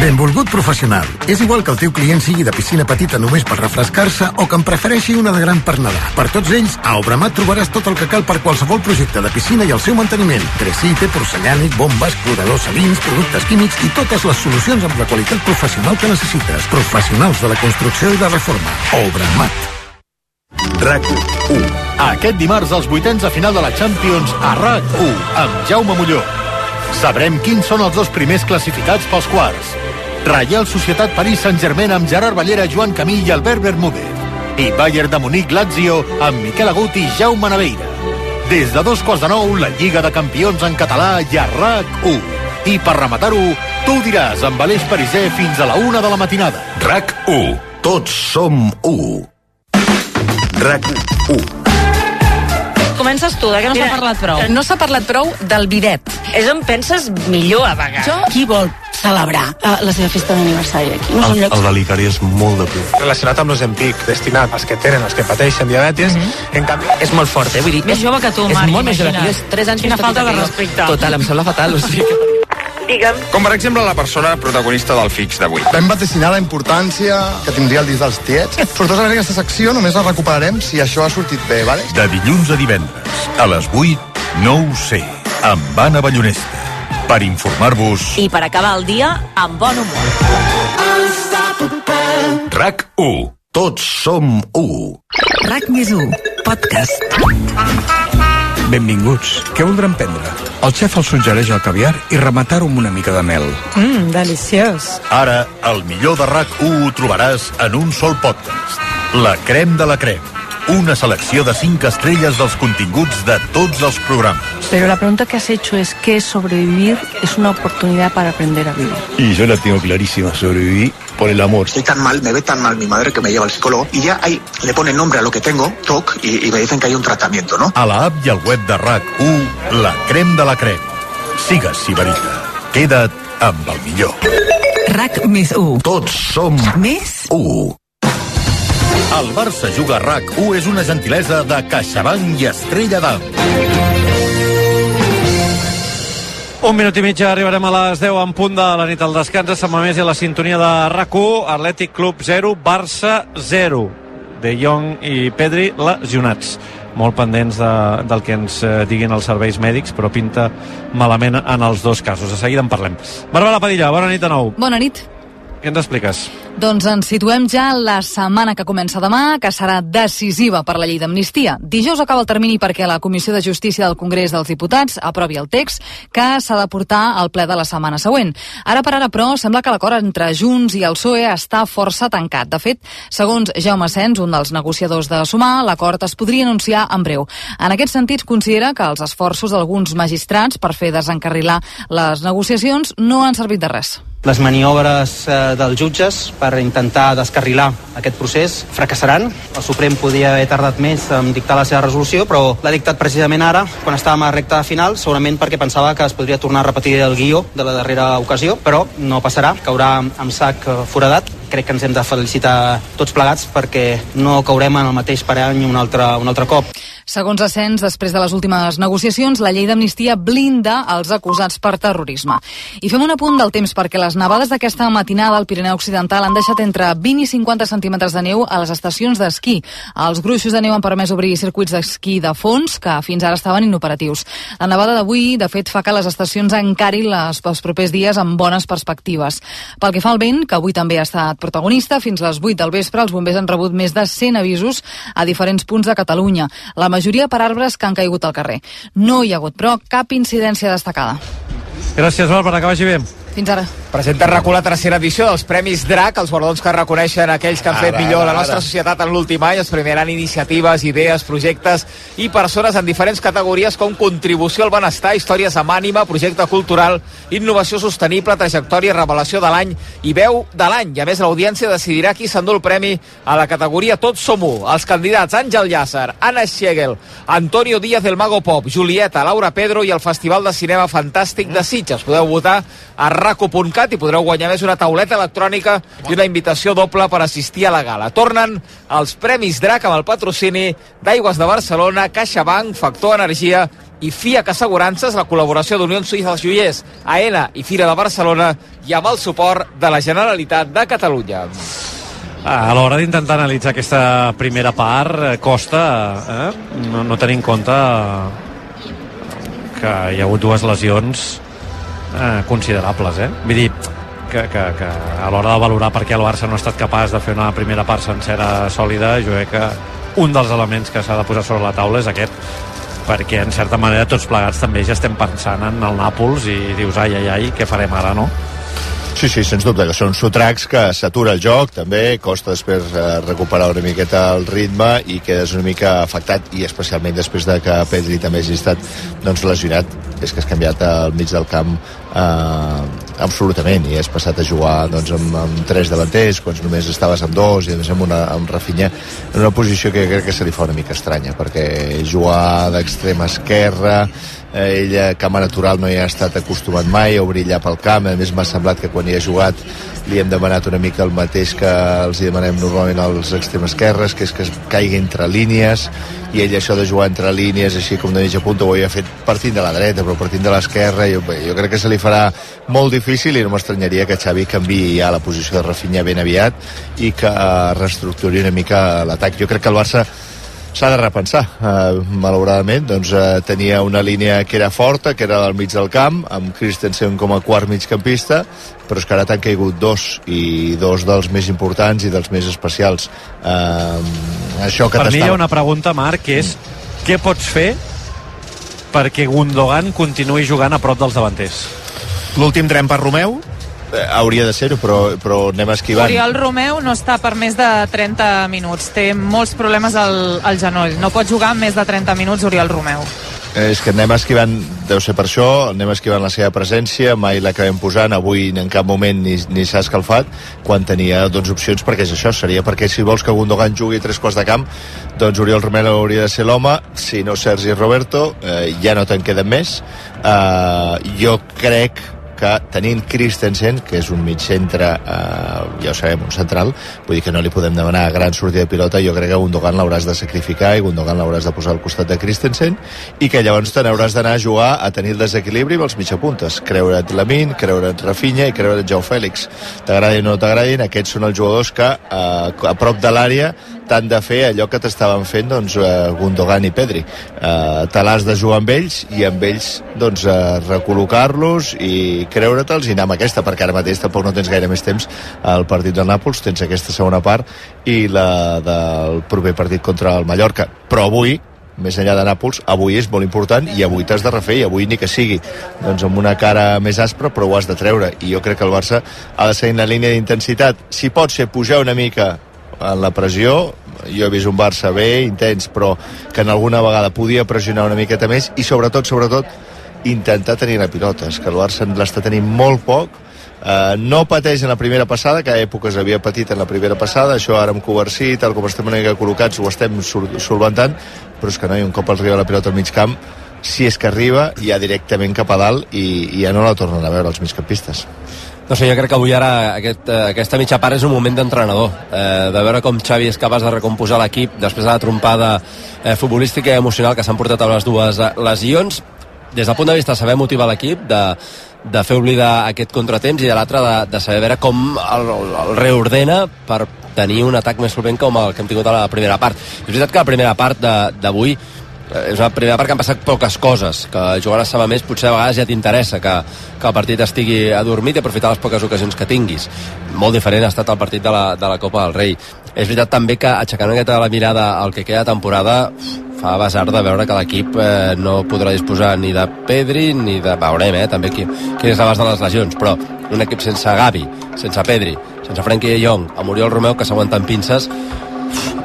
Benvolgut professional. És igual que el teu client sigui de piscina petita només per refrescar-se o que en prefereixi una de gran per nedar. Per tots ells, a Obramat trobaràs tot el que cal per qualsevol projecte de piscina i el seu manteniment. Dresite, porcellànic, bombes, cloradors salins, productes químics i totes les solucions amb la qualitat professional que necessites. Professionals de la construcció i la reforma. Obramat. RAC1. Aquest dimarts els vuitens de final de la Champions a RAC1 amb Jaume Molló. Sabrem quins són els dos primers classificats pels quarts. Reial Societat París Saint-Germain amb Gerard Ballera, Joan Camí i Albert Bermúdez. I Bayern de Munic Lazio amb Miquel Agut i Jaume Naveira. Des de dos quarts de nou, la Lliga de Campions en català i a RAC1. I per rematar-ho, tu ho diràs amb Aleix Pariser fins a la una de la matinada. RAC1. Tots som u. RAC1. Comences tu, de què no s'ha parlat prou? No s'ha parlat prou del bidet. És on penses millor a vegades. Jo, qui vol celebrar uh, la seva festa d'aniversari aquí? No són llocs... el delicari és molt de pur. Relacionat amb l'Ozempic, destinat als que tenen, als que pateixen diabetes, mm -hmm. en canvi és molt fort, eh? Vull dir, Més jove que tu, és Marc, molt més jove. Jo és 3 anys Quina més falta de respecte. Total, em sembla fatal. O sigui que... Digue'm. Com per exemple la persona protagonista del fix d'avui. Vam vaticinar la importància que tindria el disc dels tiets. Sortosament aquesta secció només la recuperarem si això ha sortit bé, vale? De dilluns a divendres, a les 8, no ho sé, amb Anna Ballonesta. Per informar-vos, I per acabar el dia amb bon humor. RAC1. Tots som u. RAC més 1. Podcast. Benvinguts. Què voldran prendre? El xef els suggereix el caviar i rematar-ho amb una mica de mel. Mmm, deliciós. Ara, el millor de RAC1 ho trobaràs en un sol podcast. La crem de la crem. Una selecció de 5 estrelles dels continguts de tots els programes. Pero la pregunta que has hecho es que sobrevivir es una oportunidad para aprender a vivir. Y yo la tengo clarísima, sobreviví por el amor. Estoy tan mal, me ve tan mal mi madre que me lleva al psicólogo y ya ahí le ponen nombre a lo que tengo, TOC, y, y me dicen que hay un tratamiento, ¿no? A la app i al web de RAC1, la crem de la crem. Sigues Sibarita. Queda't amb el millor. RAC més 1. Tots som Més 1. El Barça juga a RAC1 és una gentilesa de CaixaBank i Estrella d'Am. Un minut i mitja, arribarem a les 10 en punt de la nit al descans. A més i la sintonia de RAC1, Atlètic Club 0, Barça 0. De Jong i Pedri lesionats. Molt pendents de, del que ens eh, diguin els serveis mèdics, però pinta malament en els dos casos. De seguida en parlem. Barbara Padilla, bona nit de nou. Bona nit. Què ens expliques? Doncs ens situem ja la setmana que comença demà, que serà decisiva per la llei d'amnistia. Dijous acaba el termini perquè la Comissió de Justícia del Congrés dels Diputats aprovi el text que s'ha de portar al ple de la setmana següent. Ara per ara, però, sembla que l'acord entre Junts i el PSOE està força tancat. De fet, segons Jaume Sens, un dels negociadors de Sumar, l'acord es podria anunciar en breu. En aquest sentit, considera que els esforços d'alguns magistrats per fer desencarrilar les negociacions no han servit de res. Les maniobres eh, dels jutges per intentar descarrilar aquest procés fracassaran. El Suprem podia haver tardat més en dictar la seva resolució, però l'ha dictat precisament ara, quan estàvem a recta final, segurament perquè pensava que es podria tornar a repetir el guió de la darrera ocasió, però no passarà, caurà amb sac foradat. Crec que ens hem de felicitar tots plegats perquè no caurem en el mateix parany un altre, un altre cop. Segons Ascens, després de les últimes negociacions, la llei d'amnistia blinda els acusats per terrorisme. I fem un apunt del temps perquè les nevades d'aquesta matinada al Pirineu Occidental han deixat entre 20 i 50 centímetres de neu a les estacions d'esquí. Els gruixos de neu han permès obrir circuits d'esquí de fons que fins ara estaven inoperatius. La nevada d'avui, de fet, fa que les estacions encarin les, els propers dies amb bones perspectives. Pel que fa al vent, que avui també ha estat protagonista, fins les 8 del vespre els bombers han rebut més de 100 avisos a diferents punts de Catalunya. La majoria per arbres que han caigut al carrer. No hi ha hagut, però, cap incidència destacada. Gràcies, Bàrbara, que vagi bé. Fins ara. Presenta RAC1 la tercera edició dels Premis DRAC, els guardons que reconeixen aquells que han fet Ara, millor ara, la nostra ara. societat en l'últim any. Es premiaran iniciatives, idees, projectes i persones en diferents categories com contribució al benestar, històries amb ànima, projecte cultural, innovació sostenible, trajectòria, revelació de l'any i veu de l'any. I a més l'audiència decidirà qui s'endú el premi a la categoria Tots som u. Els candidats Àngel Llàcer, Anna Schegel, Antonio Díaz del Mago Pop, Julieta, Laura Pedro i el Festival de Cinema Fantàstic de Sitges. Podeu votar a raco.cat i podreu guanyar més una tauleta electrònica i una invitació doble per assistir a la gala. Tornen els Premis DRAC amb el patrocini d'Aigües de Barcelona, CaixaBank, Factor Energia i FIAC Assegurances, la col·laboració d'Unió Suïssa dels Joiers, AENA i Fira de Barcelona i amb el suport de la Generalitat de Catalunya. Ah, A l'hora d'intentar analitzar aquesta primera part, eh, costa eh? no, no tenir en compte que hi ha hagut dues lesions eh, considerables. Eh? Vull dir, que, que, que a l'hora de valorar per què el Barça no ha estat capaç de fer una primera part sencera sòlida, jo crec que un dels elements que s'ha de posar sobre la taula és aquest perquè en certa manera tots plegats també ja estem pensant en el Nàpols i dius ai ai ai, què farem ara, no? Sí, sí, sens dubte, que són sotracs que s'atura el joc, també, costa després eh, recuperar una miqueta el ritme i quedes una mica afectat, i especialment després de que Pedri també hagi estat doncs, lesionat, és que has canviat al mig del camp eh, absolutament, i has passat a jugar doncs, amb, amb tres davanters, quan només estaves amb dos, i a amb, una, amb Rafinha, en una posició que crec que se li fa una mica estranya, perquè jugar d'extrema esquerra, eh, ella cama natural no hi ha estat acostumat mai a brillar pel camp, a més m'ha semblat que quan hi ha jugat li hem demanat una mica el mateix que els hi demanem normalment als extrems esquerres, que és que es caigui entre línies i ell això de jugar entre línies així com de mitja punta ho havia fet partint de la dreta però partint de l'esquerra jo, jo crec que se li farà molt difícil i no m'estranyaria que Xavi canvi ja la posició de Rafinha ben aviat i que reestructuri una mica l'atac. Jo crec que el Barça s'ha de repensar. Uh, malauradament, doncs, uh, tenia una línia que era forta, que era al mig del camp, amb Christensen com a quart migcampista, però és que ara t'han caigut dos, i dos dels més importants i dels més especials. Uh, això que per mi hi ha una pregunta, Marc, que és què pots fer perquè Gundogan continuï jugant a prop dels davanters? L'últim tren per Romeu hauria de ser-ho, però, però anem esquivant. Oriol Romeu no està per més de 30 minuts. Té molts problemes al, al genoll. No pot jugar més de 30 minuts Oriol Romeu. Eh, És que anem esquivant, deu ser per això, anem esquivant la seva presència, mai l'acabem posant, avui en cap moment ni, ni s'ha escalfat, quan tenia doncs, opcions, perquè és això, seria perquè si vols que Gundogan jugui tres quarts de camp, doncs Oriol Romero hauria de ser l'home, si no Sergi Roberto, eh, ja no te'n queden més. Eh, jo crec que tenint Christensen, que és un mig centre, eh, ja ho sabem, un central, vull dir que no li podem demanar gran sortida de pilota, jo crec que Gundogan l'hauràs de sacrificar i Gundogan l'hauràs de posar al costat de Christensen i que llavors te n'hauràs d'anar a jugar a tenir el desequilibri amb els mitjapuntes, creure't Lamin, creure't Rafinha i creure't Jau Fèlix. T'agradin o no t'agradin, aquests són els jugadors que eh, a prop de l'àrea t'han de fer allò que t'estaven fent doncs, eh, Gundogan i Pedri. Eh, te l'has de jugar amb ells i amb ells doncs, eh, recol·locar-los i creure-te'ls i anar amb aquesta, perquè ara mateix tampoc no tens gaire més temps al partit del Nàpols, tens aquesta segona part i la del proper partit contra el Mallorca. Però avui, més enllà de Nàpols, avui és molt important i avui t'has de refer i avui ni que sigui doncs amb una cara més aspra però ho has de treure i jo crec que el Barça ha de seguir en la línia d'intensitat si pot ser pujar una mica en la pressió. Jo he vist un Barça bé, intens però que en alguna vegada podia pressionar una miqueta més i sobretot, sobretot intentar tenir la pilota, és que el Barça l'està tenint molt poc. Uh, no pateix en la primera passada, que a èpoques havia patit en la primera passada, això ara amb Coversí, tal com estem una mica col·locats, ho estem sol solventant, però és que no, i un cop arriba la pilota al mig camp, si és que arriba, ja directament cap a dalt i, i ja no la tornen a veure els migcampistes. No sé, jo crec que avui ara aquest, eh, aquesta mitja part és un moment d'entrenador, eh, de veure com Xavi és capaç de recomposar l'equip després de la trompada eh, futbolística i emocional que s'han portat a les dues eh, lesions. Des del punt de vista de saber motivar l'equip, de, de fer oblidar aquest contratemps i de l'altre de, de saber veure com el, el reordena per tenir un atac més solvent com el que hem tingut a la primera part. És veritat que la primera part d'avui és una primera part que han passat poques coses que jugar a Saba més potser a vegades ja t'interessa que, que el partit estigui adormit i aprofitar les poques ocasions que tinguis. Molt diferent ha estat el partit de la, de la Copa del Rei. És veritat també que aixecant aquesta la mirada al que queda de temporada fa basar de veure que l'equip eh, no podrà disposar ni de Pedri ni de... veurem eh, també qui, quin és l'abast de les lesions però un equip sense Gavi, sense Pedri sense Frenkie de Jong, amb Oriol Romeu que s'aguanten pinces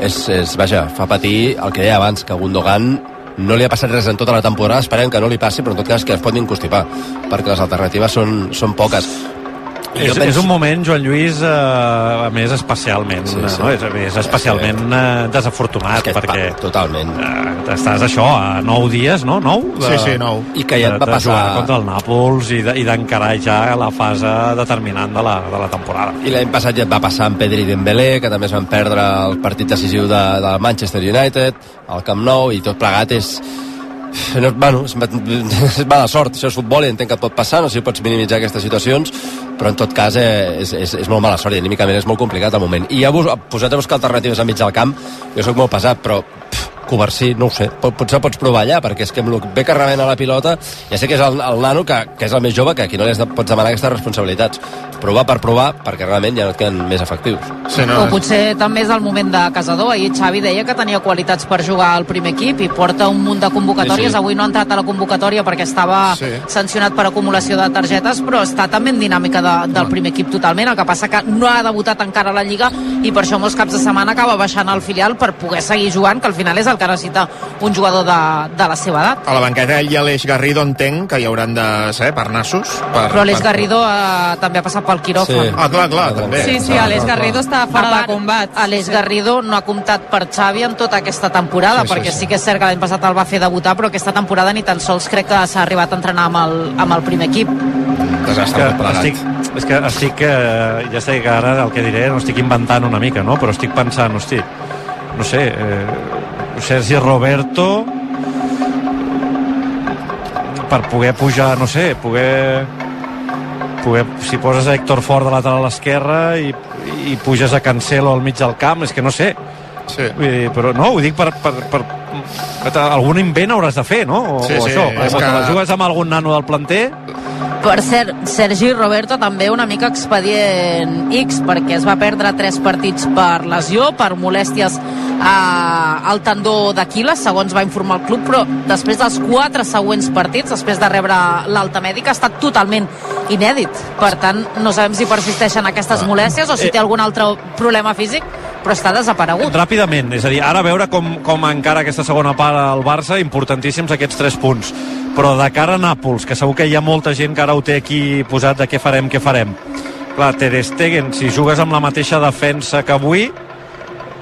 és, és, vaja, fa patir el que deia abans, que Gundogan no li ha passat res en tota la temporada, esperem que no li passi, però en tot cas que es pot constipar, perquè les alternatives són, són poques. És, penso- és un moment, Joan Lluís, eh, a més especialment, Sí, sí. No? És, a més especialment eh, desafortunat, És que, perquè pa, totalment. eh, estàs això a 9 dies, no? 9? Sí, sí, nou. I que ja et va de, passar- De jugar contra el Nàpols i de- d'encarar ja la fase determinant de la, de la temporada. I l'any passat ja et va passar amb Pedri i Dembélé, que també es van perdre el partit decisiu de, de Manchester United, al Camp Nou, i tot plegat és... No, bueno, és, és mala sort, això és futbol i entenc que pot passar, no sé si pots minimitzar aquestes situacions, però en tot cas eh, és, és, és molt mala sort i anímicament és molt complicat el moment. I ja vos, posat a buscar alternatives al mig del camp, jo sóc molt pesat, però pff, Covarsí, no ho sé, pot, potser pots provar allà, perquè és que amb el bé que remena la pilota, ja sé que és el, el nano que, que és el més jove, que aquí no li de, pots demanar aquestes responsabilitats. Provar per provar, perquè realment ja no et queden més efectius. Sí, O potser també és el moment de Casador. Ahir Xavi deia que tenia qualitats per jugar al primer equip i porta un munt de convocatòries. Sí, sí. Avui no ha entrat a la convocatòria perquè estava Sí. sancionat per acumulació de targetes, però està també en dinàmica de, del primer equip totalment. El que passa que no ha debutat encara a la Lliga i per això molts caps de setmana acaba baixant al filial per poder seguir jugant, que al final és el que necessita un jugador de, de la seva edat. A la banqueta hi ha l'Eix Garrido, entenc que hi hauran de ser per nassos. Per, Però l'Eix per- Garrido eh, també ha passat pel quiròfan. Ah, clar, clar, també. Sí, sí, Alex Garrido està fora de combat. Aleix Garrido no ha comptat per Xavi en tota aquesta temporada, Sí, sí, perquè sí. sí que és cert que l'any passat el va fer debutar, però aquesta temporada ni tan sols crec que s'ha arribat a entrenar amb el, amb el primer equip. Desastre que estic, és que estic, eh, ja sé que ara el que diré no estic inventant una mica, no? però estic pensant, hosti, no sé, eh, Sergi Roberto per poder pujar, no sé, poder poder, si poses a Héctor Ford de lateral a l'esquerra i, i puges a Cancelo al mig del camp, és que no sé sí. Vull dir, però no, ho dic per, per, per, per algun invent hauràs de fer, no? O, Sí, o sí, això, és o que- la jugues amb algun nano del planter Per cert, Sergi Roberto també una mica expedient X, perquè es va perdre tres partits per lesió, per molèsties a, al tendó d'Aquiles, segons va informar el club, però després dels quatre següents partits, després de rebre l'alta mèdica, ha estat totalment inèdit. Per tant, no sabem si persisteixen aquestes molèsties o si té algun altre problema físic, però està desaparegut. ràpidament, és a dir, ara veure com, com encara aquesta segona part al Barça, importantíssims aquests tres punts però de cara a Nàpols, que segur que hi ha molta gent que ara ho té aquí posat de què farem, què farem clar, Ter Stegen, si jugues amb la mateixa defensa que avui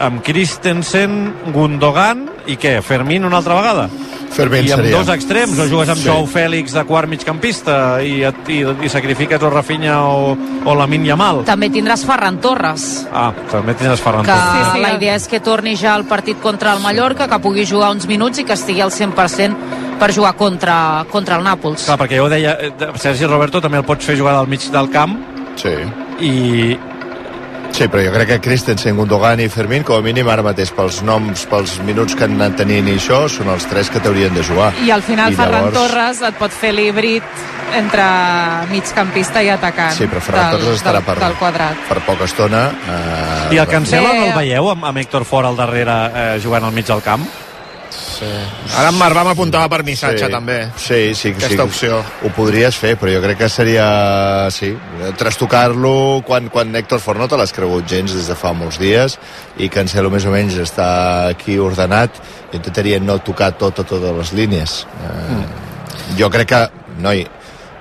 amb Christensen, Gundogan i què, Fermín una altra vegada? Fermín I amb seria. dos extrems, o jugues amb Sí. Joao Fèlix de quart migcampista i, i, i sacrifiques o Rafinha o, o Lamin Yamal També tindràs Ferran Torres, ah, també tindràs Ferran que Torres. sí, sí, la idea és que torni ja al partit contra el Mallorca, que pugui jugar uns minuts i que estigui al 100% per jugar contra, contra el Nàpols. Clar, perquè jo ho deia, eh, Sergi Roberto també el pots fer jugar del mig del camp Sí. i... Sí, però jo crec que Christensen, Gundogan i Fermín, com a mínim ara mateix, pels noms, pels minuts que han anat tenint i això, són els tres que t'haurien de jugar. I al final I Ferran llavors- Torres et pot fer l'híbrid entre migcampista i atacant Sí, però Ferran del, Torres estarà del, per, del quadrat. per poca estona. Eh, I el Cancelo Sí. no el veieu amb, amb Héctor fora al darrere eh, jugant al mig del camp? Sí. Ara en Marc m'apuntava per missatge, Sí. també. Sí, sí, Aquesta sí, opció. Ho podries fer, però jo crec que seria, sí, trastocar-lo quan, quan Héctor Ford no te l'has cregut gens des de fa molts dies i Cancelo més o menys està aquí ordenat i intentaria no tocar tot a totes les línies. Eh, Jo crec que, noi,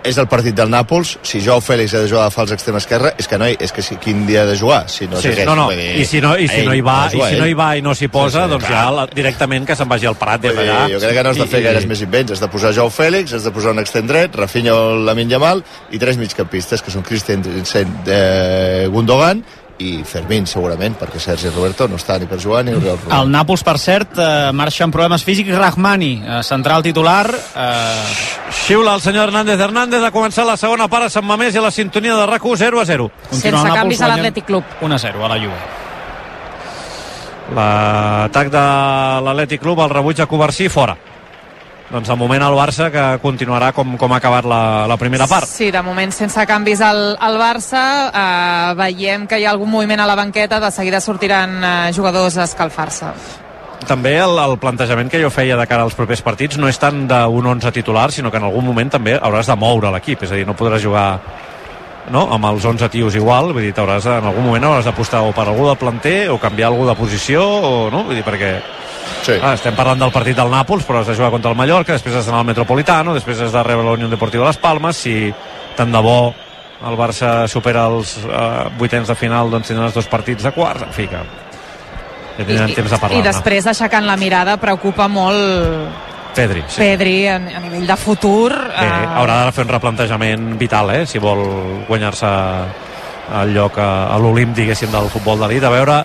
és el partit del Nàpols, si Joao Fèlix ha de jugar de fals extrem esquerre, és que no hi, és que si, quin dia ha de jugar, si no és Sí, aquest. no, no. dir, I si no, i si ell, no hi va, de i si no hi va i no s'hi posa, Sí, sí, doncs ja la, directament que se'n vagi al des Vull dir, d'allà. jo crec que no has de fer I- gaires i- més invents, has de posar Joao Fèlix, has de posar un extrem dret, Rafinha o Lamin Yamal i tres migcampistes, que són Christian eh, Gundogan i Fermín, segurament, perquè Sergi Roberto no està ni per jugar ni Oriol Romeu. El Nàpols, per cert, eh, marxa amb problemes físics. Rahmani, eh, central titular. Eh... Xiula el senyor Hernández Hernández ha començat la segona part a Sant Mamés i a la sintonia de RAC1 0 a 0. Sense canvis a l'Atlètic Club. 1 a 0 a la Juve. L'atac de l'Atlètic Club, el rebuig a Covarsí, fora. Doncs de moment el Barça que continuarà com, com ha acabat la, la primera part. Sí, de moment sense canvis al, al Barça. Eh, veiem que hi ha algun moviment a la banqueta, de seguida sortiran eh, jugadors a escalfar-se. També el, el plantejament que jo feia de cara als propers partits no és tant d'un 11 titular, sinó que en algun moment també hauràs de moure l'equip, és a dir, no podràs jugar no? amb els 11 tios igual, vull dir, t'hauràs de- en algun moment hauràs d'apostar o per algú del planter o canviar algú de posició, o no? Vull dir, perquè Sí. Ah, estem parlant del partit del Nàpols, però has de jugar contra el Mallorca, després has d'anar al Metropolitano, després has de rebre la Unió Deportiva de les Palmes, si tant de bo el Barça supera els eh, vuitens de final, doncs tindran els dos partits de quarts, en fi, que ja tindran temps de I parlar-ne. després, aixecant la mirada, preocupa molt Pedri, sí. Pedri a, a nivell de futur. Bé, eh, haurà de fer un replantejament vital, eh, si vol guanyar-se el lloc a, a l'Olimp, diguéssim, del futbol d'elit. A veure,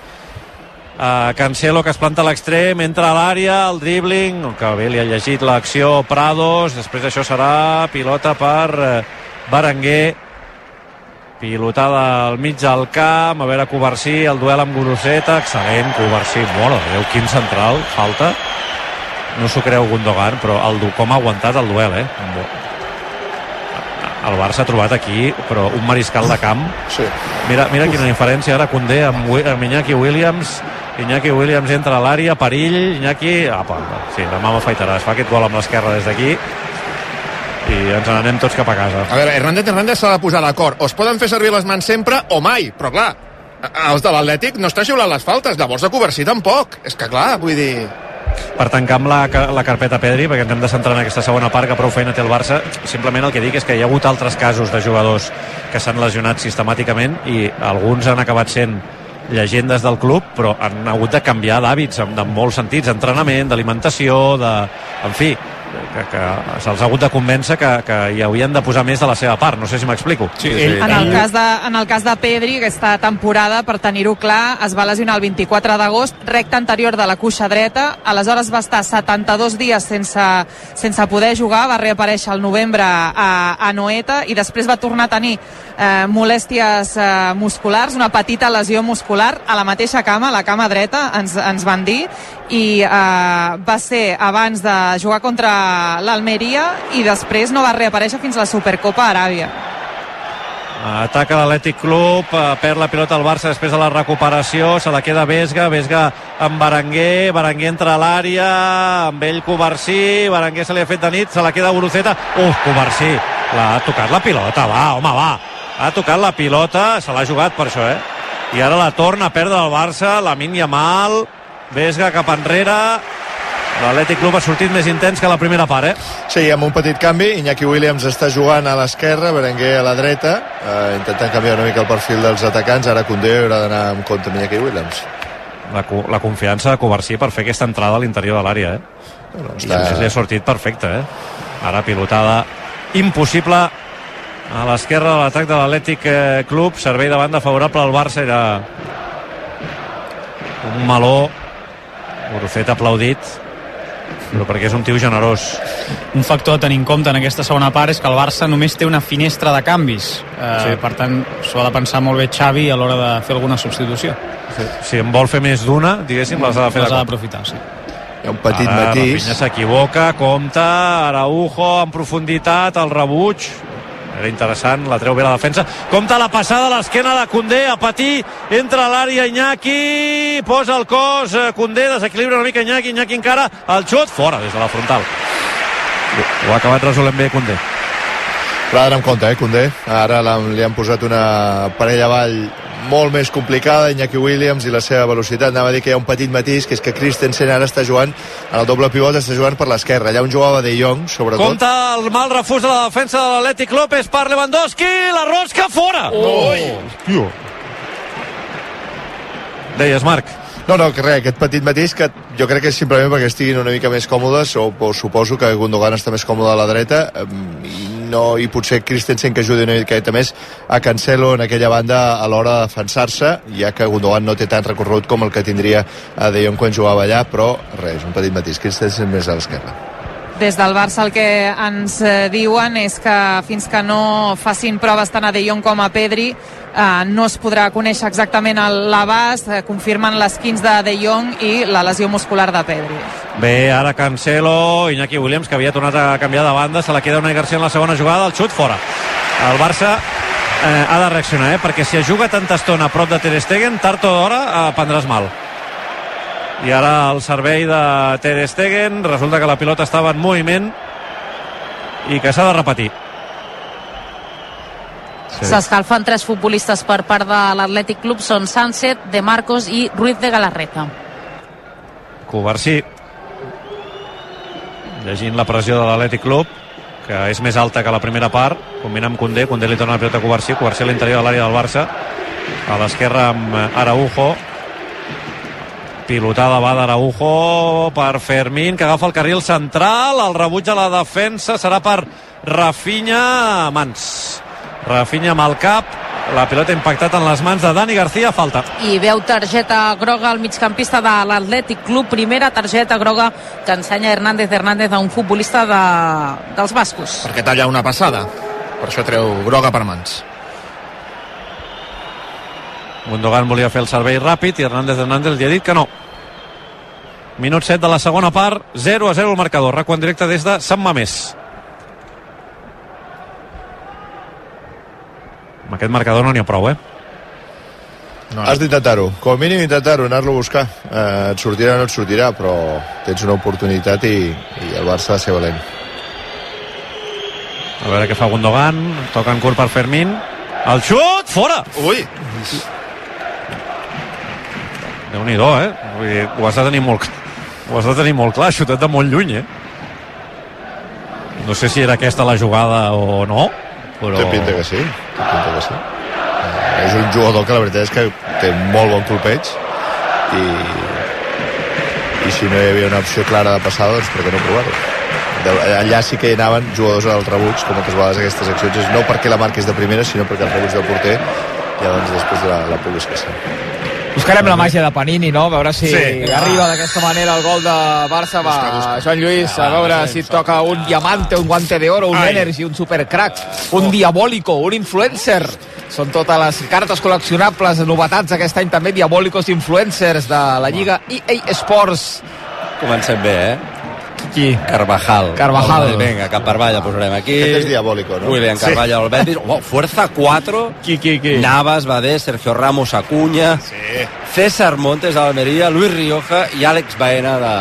uh, Cancelo que es planta a l'extrem, entra a l'àrea, el dribbling, que bé li ha llegit l'acció Prados, després això serà pilota per uh, Berenguer, pilotada al mig del camp, a veure Covarsí, el duel amb Guruseta, excel·lent, Covarsí, mare de Déu, quin central, falta, no s'ho creu Gundogan, però el, du- com ha aguantat el duel, eh? El Barça ha trobat aquí, però un mariscal de camp. Sí. Mira, mira quina diferència ara Condé amb, amb Iñaki Williams. Iñaki Williams entra a l'àrea, perill, Iñaki... Apa, sí, demà m'afaitaràs. Fa aquest gol amb l'esquerra des d'aquí i ens n'anem tots cap a casa. A veure, Hernández Hernández s'ha de posar d'acord. O es poden fer servir les mans sempre o mai, però clar, els de l'Atlètic no està xiulant les faltes, llavors a Covarsí tampoc. És que clar, vull dir... per tancar amb la, la carpeta Pedri, perquè ens hem de centrar en aquesta segona part, que prou feina té el Barça, simplement el que dic és que hi ha hagut altres casos de jugadors que s'han lesionat sistemàticament i alguns han acabat sent llegendes del club, però han hagut de canviar d'hàbits en, en molts sentits, d'entrenament, d'alimentació, de... en fi, que, que se'ls ha hagut de convèncer que, que hi haurien de posar més de la seva part, no sé si m'explico. Sí, En el, cas de, en el cas de Pedri, aquesta temporada, per tenir-ho clar, es va lesionar el 24 d'agost, recta anterior de la cuixa dreta, aleshores va estar 72 dies sense, sense poder jugar, va reaparèixer al novembre a, a Noeta i després va tornar a tenir eh, molèsties eh, musculars, una petita lesió muscular a la mateixa cama, a la cama dreta, ens, ens van dir, i eh, va ser abans de jugar contra l'Almeria i després no va reaparèixer fins a la Supercopa Aràbia. Ataca l'Atlètic Club, eh, perd la pilota al Barça després de la recuperació, se la queda Vesga, Vesga amb Berenguer, Berenguer entra a l'àrea, amb ell Covarsí, Berenguer se li ha fet de nit, se la queda Guruceta, uf, Covarsí, l'ha tocat la pilota, va, home, va, ha tocat la pilota, se l'ha jugat per això, eh? I ara la torna a perdre el Barça, la Minya mal, Vesga cap enrere, l'Atlètic Club ha sortit més intens que la primera part, eh? Sí, amb un petit canvi, Iñaki Williams està jugant a l'esquerra, Berenguer a la dreta, eh, intentant canviar una mica el perfil dels atacants, ara Condé haurà d'anar amb compte amb Iñaki Williams. La, la confiança de Covarsí per fer aquesta entrada a l'interior de l'àrea, eh? No, I a més li ha sortit perfecte, eh? Ara pilotada impossible a l'esquerra de l'atac de l'Atlètic eh, Club, servei de banda favorable al Barça era un meló Borucet aplaudit però perquè és un tio generós Un factor a tenir en compte en aquesta segona part és que el Barça només té una finestra de canvis. Eh, Sí. Per tant, s'ho ha de pensar molt bé Xavi a l'hora de fer alguna substitució. si en vol fer més d'una, diguéssim, les ha de fer Les de ha cop. d'aprofitar, sí. Hi ha un petit Ara, matís. Rafinha s'equivoca, compta, Araujo en profunditat, el rebuig, era interessant, la treu bé la defensa, compta la passada a l'esquena de Condé, a patir, entra a l'àrea Iñaki, posa el cos, eh, Condé, desequilibra una mica Iñaki, Iñaki encara, el xut, fora des de la frontal. Ho ha acabat resolent bé Condé. Però ara amb compte, eh, Condé. Ara li han posat una parella avall molt més complicada, Iñaki Williams i la seva velocitat. Anava a dir que hi ha un petit matís, que és que Christensen ara està jugant en el doble pivot, està jugant per l'esquerra. Allà on jugava De Jong, sobretot. Compte el mal refús de la defensa de l'Atlètic López per Lewandowski, la rosca fora! Oh. Hòstia. Deies, Marc. No, no, que res, aquest petit matís que jo crec que és simplement perquè estiguin una mica més còmodes o, o suposo que Gundogan està més còmode a la dreta i, no, i potser Christensen que ajudi una miqueta més a Cancelo en aquella banda a l'hora de defensar-se ja que Gundogan no té tant recorregut com el que tindria a De Jong quan jugava allà però res, un petit matís, Christensen més a l'esquerra Des del Barça el que ens eh, diuen és que fins que no facin proves tant a De Jong com a Pedri eh, no es podrà conèixer exactament l'abast, eh, confirmen les 15 de De Jong i la lesió muscular de Pedri. Bé, ara Cancelo, Iñaki Williams, que havia tornat a canviar de banda, se la queda una Garcia en la segona jugada, el xut fora. El Barça eh, ha de reaccionar, eh? perquè si es juga tanta estona a prop de Ter Stegen, tard o d'hora eh, prendràs mal. I ara el servei de Ter Stegen, resulta que la pilota estava en moviment i que s'ha de repetir. S'escalfen tres futbolistes per part de l'Atlètic Club, són Sánchez, De Marcos i Ruiz de Galarreta. Covarsí llegint la pressió de l'Atlètic Club que és més alta que la primera part. Combina amb Condé, Condé li torna la pilota a Covarsí Covarsí a l'interior de l'àrea del Barça. A l'esquerra amb Araujo. Pilotada va d'Araujo per Fermín que agafa el carril central. El rebuig a la defensa serà per Rafinha mans. Rafinha amb el cap la pilota ha impactat en les mans de Dani García falta I veu targeta groga al migcampista de l'Atlètic Club, primera targeta groga que ensenya Hernández Hernández a un futbolista de, dels bascos. Perquè talla una passada. Per això treu groga per mans. Gundogan volia fer el servei ràpid i Hernández Hernández li ha dit que no. Minut 7 de la segona part, 0 a 0 el marcador. Raco en directe des de Sant Mamés. Amb aquest marcador no n'hi ha prou, eh? No. Has d'intentar-ho, com a mínim intentar-ho, anar-lo a buscar. Eh, et sortirà o no et sortirà, però tens una oportunitat i, i el Barça ha de ser valent. A veure què fa Gundogan. Toca en curt per Fermín. El xut! Fora! Ui! Déu-n'hi-do, eh? Vull dir, ho has de tenir molt, ho has de tenir molt clar, xutat de molt lluny, eh? No sé si era aquesta la jugada o no, però... Té pinta que sí, té pinta que sí. Eh, és un jugador que la veritat és que té molt bon colpeig i, i si no hi havia una opció clara de passar, doncs per què no provar-ho? De- Allà sí que hi anaven jugadors al rebuig, com moltes vegades aquestes accions, és no perquè la marquis de primera, sinó perquè el rebuig del porter ja doncs després la, la puguis passar. Buscarem la màgia de Panini, no? A veure si Sí. arriba d'aquesta manera el gol de Barça. Va, Joan Lluís, a veure si et toca un diamante, un guante de oro, un Ai. energy, un supercrack, un diabólico, un influencer. Són totes les cartes col·leccionables, novetats aquest any també, diabòlicos influencers de la Lliga EA Sports. Comencem bé, eh? Qui? Carvajal. Carvajal. Vinga, Carvajal el posarem aquí. Aquest és diabòlico, no? William Carvalho al Betis. Oh, Fuerza 4. Qui, qui, qui? Navas, Badé, Sergio Ramos, Acuña. Sí. César Montes d'Almeria, Luis Rioja i Àlex Baena de,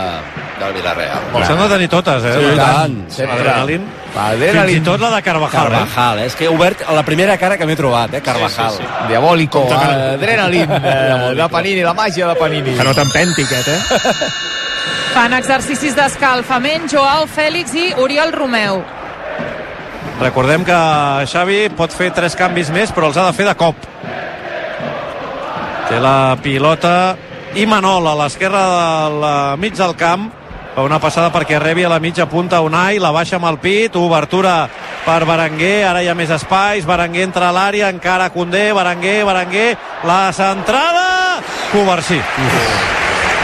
del Villarreal. S'han de tenir totes, eh? Sí, tant. Adrenalin. Adrenalin. Fins i tot la de Carvajal, eh? Carvajal, eh? és que he obert la primera cara que m'he trobat, eh? Carvajal. Sí, sí, sí. Diabòlico, adrenalin eh, de Panini, la màgia de Panini. Que no t'empenti, aquest, eh? Fan exercicis d'escalfament Joao Fèlix i Oriol Romeu. Recordem que Xavi pot fer tres canvis més, però els ha de fer de cop. Té la pilota i Manol a l'esquerra del mig del camp fa una passada perquè rebi a la mitja punta Unai, la baixa amb el pit, obertura per Berenguer, ara hi ha més espais, Berenguer entra a l'àrea, encara Condé, Berenguer, Berenguer, la centrada, Covarsí.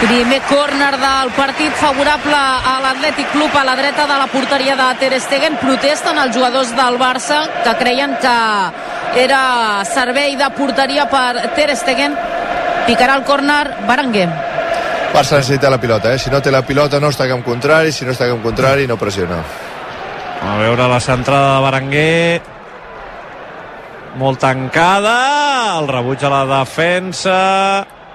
Primer córner del partit favorable a l'Atlètic Club a la dreta de la porteria de Ter Stegen. Protesten els jugadors del Barça que creien que era servei de porteria per Ter Stegen. Picarà el córner Berenguer. Barça necessita la pilota, eh? Si no té la pilota no està camp contrari, si no està camp contrari no pressiona. A veure la centrada de Berenguer. Molt tancada. El rebuig a la defensa.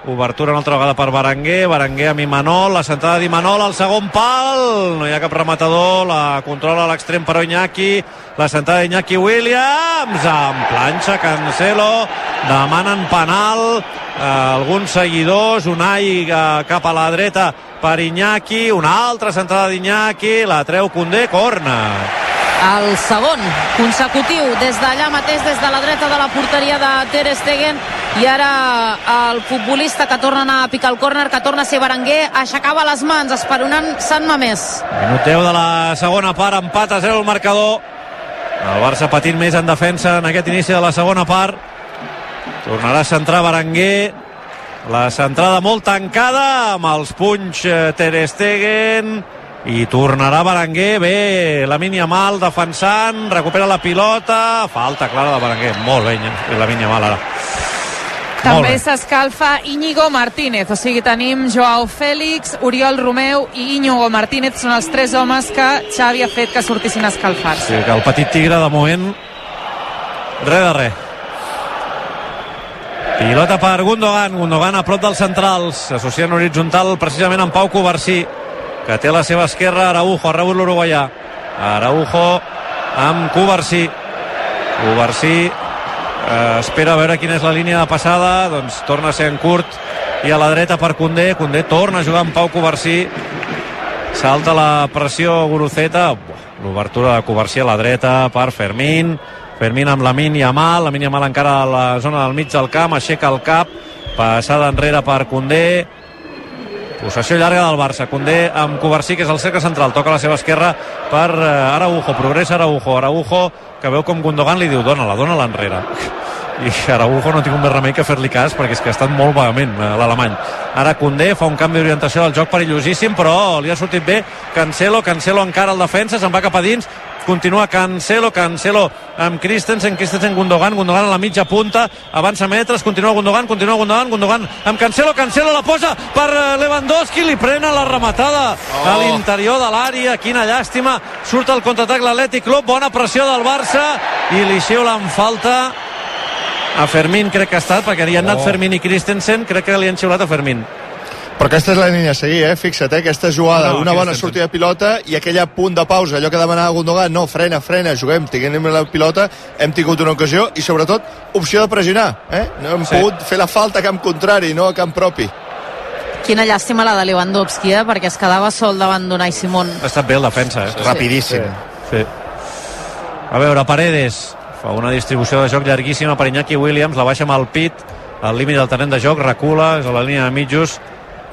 Obertura una altra vegada per Berenguer, Berenguer amb Imanol, la centrada d'Imanol al segon pal, no hi ha cap rematador, la controla a l'extrem però Iñaki, la centrada d'Iñaki Williams, amb planxa, Cancelo, demanen penal, eh, alguns seguidors, Unai eh, cap a la dreta per Iñaki, una altra centrada d'Iñaki, la treu Condé, corna. El segon consecutiu des d'allà mateix, des de la dreta de la porteria de Ter Stegen i ara el futbolista que torna a anar a picar el córner, que torna a ser Berenguer, aixecava les mans, esperonant Sant Mamés. Minut 10 de la segona part, empat a 0 el marcador. El Barça patint més en defensa en aquest inici de la segona part. Tornarà a centrar Berenguer. La centrada molt tancada amb els punys eh, Ter Stegen i tornarà Berenguer bé, la Yamal defensant recupera la pilota, falta clara de Berenguer molt bé, la Yamal ara també s'escalfa Íñigo Martínez, o sigui, tenim Joao Fèlix, Oriol Romeu i Íñigo Martínez, són els tres homes que Xavi ha fet que sortissin escalfats. Sí, que el petit tigre de moment res de res. Pilota per Gundogan, Gundogan a prop dels centrals, s'associa en horitzontal precisament amb Pau Covarsí, que té a la seva esquerra Araujo, ha rebut l'uruguaià. Araujo amb Covarsí. Covarsí eh, espera a veure quina és la línia de passada, doncs torna a ser en curt i a la dreta per Condé, Condé torna a jugar amb Pau Covarsí, salta la pressió Guruceta, l'obertura de Covarsí a la dreta per Fermín, Fermín amb la Yamal, la Yamal encara a la zona del mig del camp, aixeca el cap, passada enrere per Condé, possessió llarga del Barça, Condé amb Covarsí, que és el cercle central, toca a la seva esquerra per eh, Araujo, progressa Araujo, Araujo que veu com Gundogan li diu dona-la, dona-la enrere. I Araujo no ha tingut més remei que fer-li cas perquè és que ha estat molt vagament eh, l'alemany. Ara Condé fa un canvi d'orientació del joc perillosíssim però li ha sortit bé. Cancelo, Cancelo encara al defensa se'n va cap a dins continua Cancelo, Cancelo amb Christensen, Christensen Gundogan, Gundogan a la mitja punta, avança metres, continua Gundogan, continua Gundogan, Gundogan amb Cancelo, Cancelo la posa per eh, Lewandowski, li prenen la rematada oh. a l'interior de l'àrea, quina llàstima, surt el contraatac l'Atlètic Club, bona pressió del Barça i li xiulen falta a Fermín crec que ha estat, perquè hi han anat oh. Fermín i Christensen, crec que li han xiulat a Fermín. Però aquesta és la línia a seguir, eh? Fixa't, eh? Aquesta jugada, no, una bona sortida de pilota i aquella punt de pausa, allò que demanava Gundogan, no, frena, frena, juguem, tinguem la pilota, hem tingut una ocasió i sobretot opció de pressionar, eh? No hem sí. pogut fer la falta a camp contrari, no a camp propi. Quina llàstima la de Lewandowski, eh? perquè es quedava sol davant d'Unai Simón. Ha estat bé el defensa, eh? Sí. Rapidíssim. Sí. sí. A veure, Paredes fa una distribució de joc llarguíssima per Iñaki Williams, la baixa amb el pit al límit del terreny de joc, recula, és a la línia de mitjos,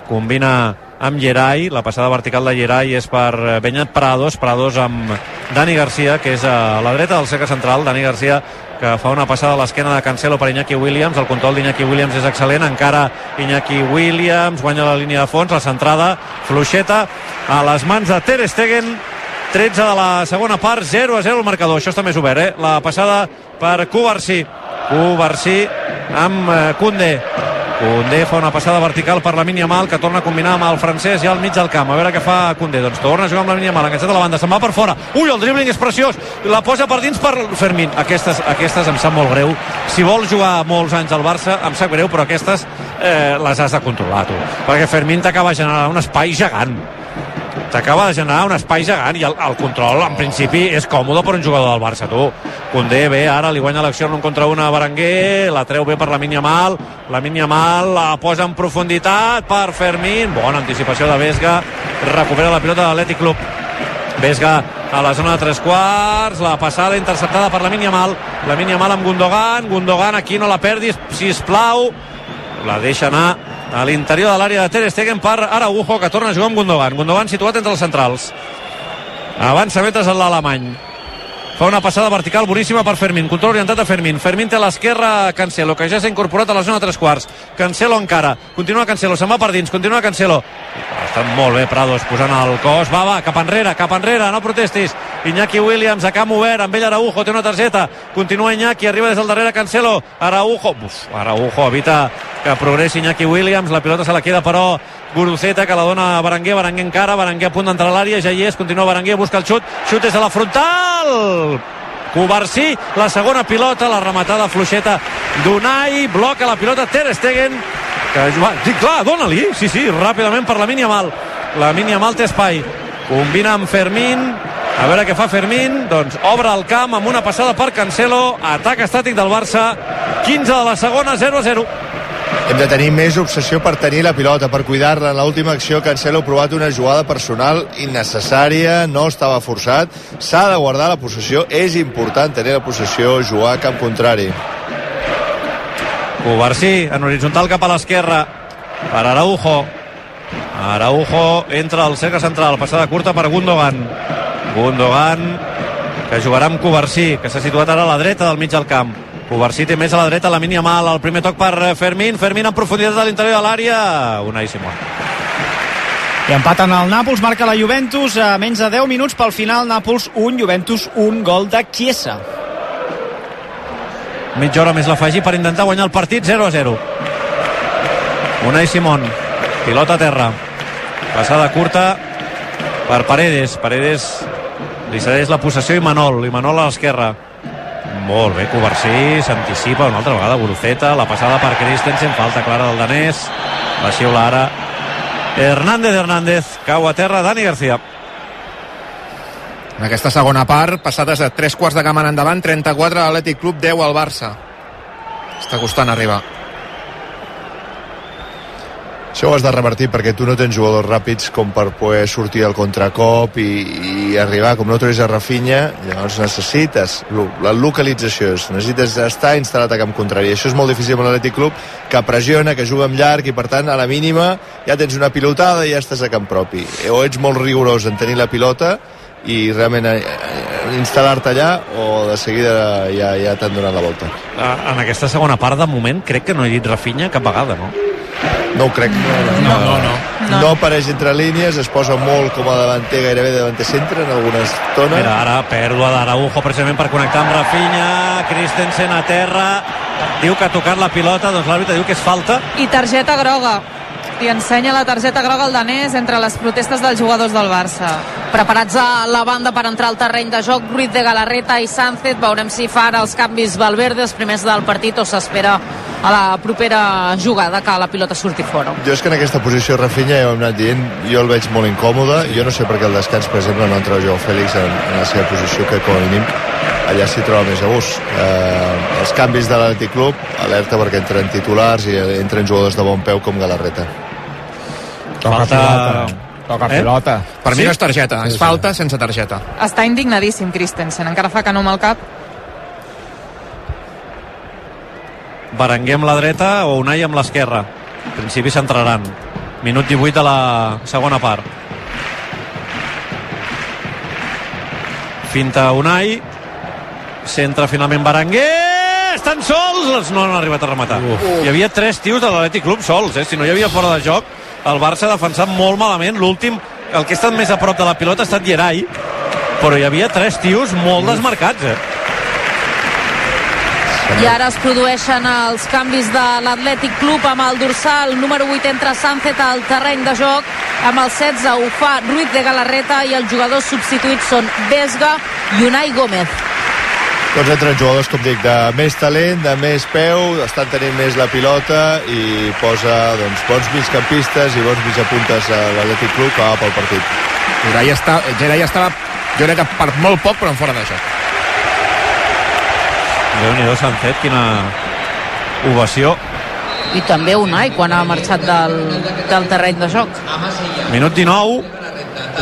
combina amb Gerai, la passada vertical de Gerai és per eh, Benyat Prados, Prados amb Dani Garcia, que és a la dreta del seca central, Dani Garcia que fa una passada a l'esquena de Cancelo per Iñaki Williams, el control d'Iñaki Williams és excel·lent, encara Iñaki Williams guanya la línia de fons, la centrada fluixeta a les mans de Ter Stegen. 13 de la segona part, 0 a 0 el marcador, això està més obert, eh? La passada per Cubarsí, Cubarsí amb eh, Kunde, Condé fa una passada vertical per la Yamal que torna a combinar amb el francès ja al mig del camp. A veure què fa Condé, doncs torna a jugar amb la Yamal enganxat a la banda, se'n va per fora. Ui, el dribbling és preciós, la posa per dins per Fermín, aquestes, aquestes em sap molt greu. Si vols jugar molts anys al Barça em sap greu, però aquestes eh, les has de controlar tu, perquè Fermín t'acaba generant un espai gegant t'acaba de generar un espai gegant i el, el control en principi és còmode per un jugador del Barça tu, Condé bé, ara li guanya l'acció en un contra una a Berenguer la treu bé per la Mal la Mal la posa en profunditat per Fermín, bona anticipació de Vesga recupera la pilota de l'Atlètic Club. Vesga a la zona de tres quarts, la passada interceptada per la Mal la Mal amb Gundogan, Gundogan aquí no la perdis, si plau la deixa anar a l'interior de l'àrea de Ter Stegen per Araujo que torna a jugar amb Gundogan. Gundogan situat entre els centrals. Avança metres en l'alemany. Fa una passada vertical boníssima per Fermín. Control orientat a Fermín. Fermín té a l'esquerra Cancelo que ja s'ha incorporat a la zona de tres quarts. Cancelo encara. Continua Cancelo. Se'n va per dins. Continua Cancelo. Està molt bé Prados posant el cos. Va va cap enrere cap enrere. No protestis Iñaki Williams a camp obert amb ell Araujo té una targeta continua Iñaki arriba des del darrere Cancelo Araujo Uf, Araujo evita que progressi Iñaki Williams la pilota se la queda però Guruceta que la dona a Berenguer, Berenguer encara, Berenguer a punt d'entrar a l'àrea, ja hi és, continua Berenguer, busca el xut, xut des de la frontal, Covarsí, la segona pilota, la rematada fluixeta d'Unai, bloca la pilota Ter Stegen, que. Sí, clar, dóna-li. Sí, sí, ràpidament per la Yamal. La Yamal té espai. Combina amb Fermín. A veure què fa Fermín. Doncs obre el camp amb una passada per Cancelo. Atac estàtic del Barça. 15 de la segona, 0 a 0. Hem de tenir més obsessió per tenir la pilota, per cuidar-la. En l'última acció, Cancelo ha provat una jugada personal innecessària, no estava forçat. S'ha de guardar la possessió. És important tenir la possessió, jugar a camp contrari. Covarsí en horitzontal cap a l'esquerra per Araujo Araujo entra al cercle central passada curta per Gundogan Gundogan que jugarà amb Covarsí que s'ha situat ara a la dreta del mig del camp. Covarsí té més a la dreta la mínia mal el primer toc per Fermín. Fermín en profunditat a l'interior de l'àrea. Unai Simón i empaten el Nàpols, marca la Juventus a menys de 10 minuts pel final, Nàpols 1, Juventus 1, gol de Chiesa. mitja hora més l'afegir per intentar guanyar el partit 0 a 0 Unai Simón pilota a terra. Passada curta per Paredes. Paredes li cedeix la possessió i Manol i Manol a l'esquerra. Molt bé, Covarsí s'anticipa una altra vegada, Guruceta la passada per Christensen, falta clara del danès. La xiula ara Hernández Hernández, cau a terra Dani García. En aquesta segona part, passades de 3 quarts de gamma en endavant, 34 a l'Atlètic Club, 10 al Barça. Està costant arribar. Això ho has de revertir perquè tu no tens jugadors ràpids com per poder sortir al contracop i, i arribar, com no trobis a Rafinha, llavors necessites la localització, necessites estar instal·lat a camp contrari. Això és molt difícil amb l'Atlètic Club, que pressiona, que juga amb llarg i per tant a la mínima ja tens una pilotada i ja estàs a camp propi. O ets molt rigorós en tenir la pilota i realment eh, eh, instal·lar-te allà o de seguida ja, ja t'han donat la volta. Ah, en aquesta segona part de moment crec que no he dit Rafinha cap vegada, no? No ho crec. No, no, no. No, no apareix entre línies, es posa molt com a davanter, gairebé de davanter centre en alguna estona. Mira, ara pèrdua d'Araujo precisament per connectar amb Rafinha, Christensen a terra, diu que ha tocat la pilota, doncs l'àrbitre diu que és falta. I targeta groga. I ensenya la targeta groga al danès entre les protestes dels jugadors del Barça. Preparats a la banda per entrar al terreny de joc, Ruiz de Galarreta i Sánchez. Veurem si fa ara els canvis Valverde, els primers del partit, o s'espera a la propera jugada que la pilota surti fora. Jo és que en aquesta posició Rafinha ja ho hem anat dient, jo el veig molt incòmode, jo no sé per què el descans, per exemple, no entra el Joao Fèlix en, en la seva posició, que com a mínim allà s'hi troba més a gust. Eh, els canvis de l'Atlètic Club, alerta perquè entren titulars i entren jugadors de bon peu com Galarreta. Toca Falta- pilota. Toca Eh? pilota. Per mi Sí? no és targeta, Sí, és sí. falta sense targeta. Està indignadíssim Christensen, encara fa que no amb el cap. Berenguer amb la dreta o Unai amb l'esquerra. En principi s'entraran. Minut 18 de la segona part. Finta Unai. Centra finalment Berenguer. Estan sols! No, no han arribat a rematar. Hi havia tres tios de l'Atlètic Club sols, eh? Si no hi havia fora de joc, el Barça ha defensat molt malament. L'últim, el que ha estat més a prop de la pilota ha estat Gerai, però hi havia tres tios molt desmarcats, eh? I ara es produeixen els canvis de l'Atlètic Club amb el dorsal número 8 entra Sánchez al terreny de joc amb el 16 ho fa Ruiz de Galarreta i els jugadors substituïts són Vesga i Unai Gómez Tots entren jugadors, com dic, de més talent, de més peu, estan tenint més la pilota i posa doncs, bons migcampistes i bons mitjapuntes a l'Atlètic Club que va pel partit. Gerai, està, Gerai estava, jo crec que per molt poc, però en fora de joc. Déu-n'hi-do, Sánchez, quina ovació. i també Unai quan ha marxat del, del terreny de joc Minut 19,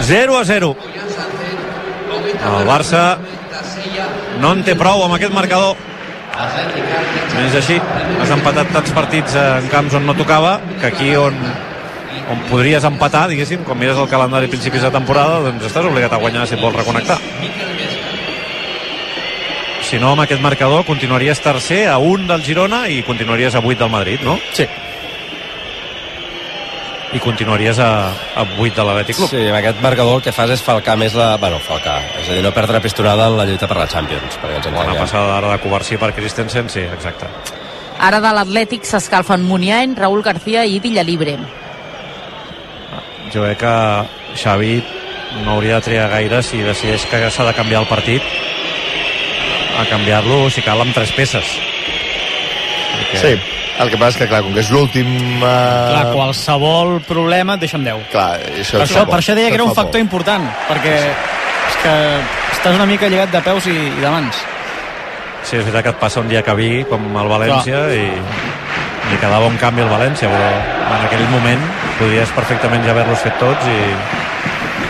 0 a 0. El Barça no en té prou amb aquest marcador. És així, has empatat tants partits en camps on no tocava, que aquí on, on podries empatar, diguéssim, quan mires el calendari principis de temporada, doncs estàs obligat a guanyar si vols reconnectar. Si no, amb aquest marcador continuaries tercer a un del Girona i continuaries a 8 del Madrid, no? Sí. I continuaries a, a 8 de l'Atlètic Club. Sí, amb aquest marcador el que fas és falcar més la... Bueno, falcar. És a dir, no perdre pistonada en la lluita per la Champions. Perquè ens Bona entenguem. passada ara de Covarsí per Christensen, sí, exacte. ara de l'Atlètic s'escalfen Muniain, Raúl García i Villalibre Jo crec que Xavi no hauria de triar gaire si decideix que s'ha de canviar el partit a canviar-lo, si cal, amb tres peces. Perquè Sí, El que passa és que, clar, com que és l'últim... Eh... Clar, qualsevol problema et deixa amb 10. Clar, això Per això, por, per això deia que era un fa factor por. important, perquè és que estàs una mica lligat de peus i, i de mans. Sí, és veritat que et passa un dia que vi com el València i li quedava un canvi al València, però en aquell moment podries perfectament ja haver-los fet tots i,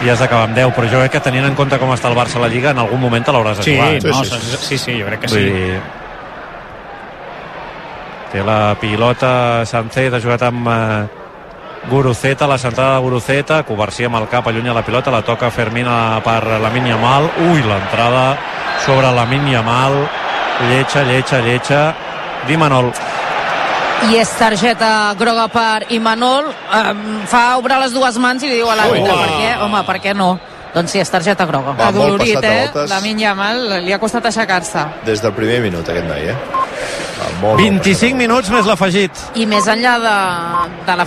i has d'acabar amb 10, però jo crec que tenint en compte com està el Barça a la Lliga, en algun moment te l'hauràs de Sí, jugar. eh? no, sí, sí, sí, jo crec que Vull sí. dir, té la pilota Sancet, ha jugat amb eh, Guruceta, la centrada de Guruceta, Covarsí amb el cap, allunya la pilota, la toca Fermina per la Yamal, ui, l'entrada sobre la Yamal, lletja, lletja, lletja, Dimanol. I és targeta groga per Imanol. Um, fa obrar les dues mans i li diu a l'àrbitre, per què? Home, per què no? Doncs sí, és targeta groga. Va, Adolorit, eh? La Minya Mal li ha costat aixecar-se. Des del primer minut, aquest noi, eh? Va, molt, molt 25 minuts més l'afegit. I més enllà de, de la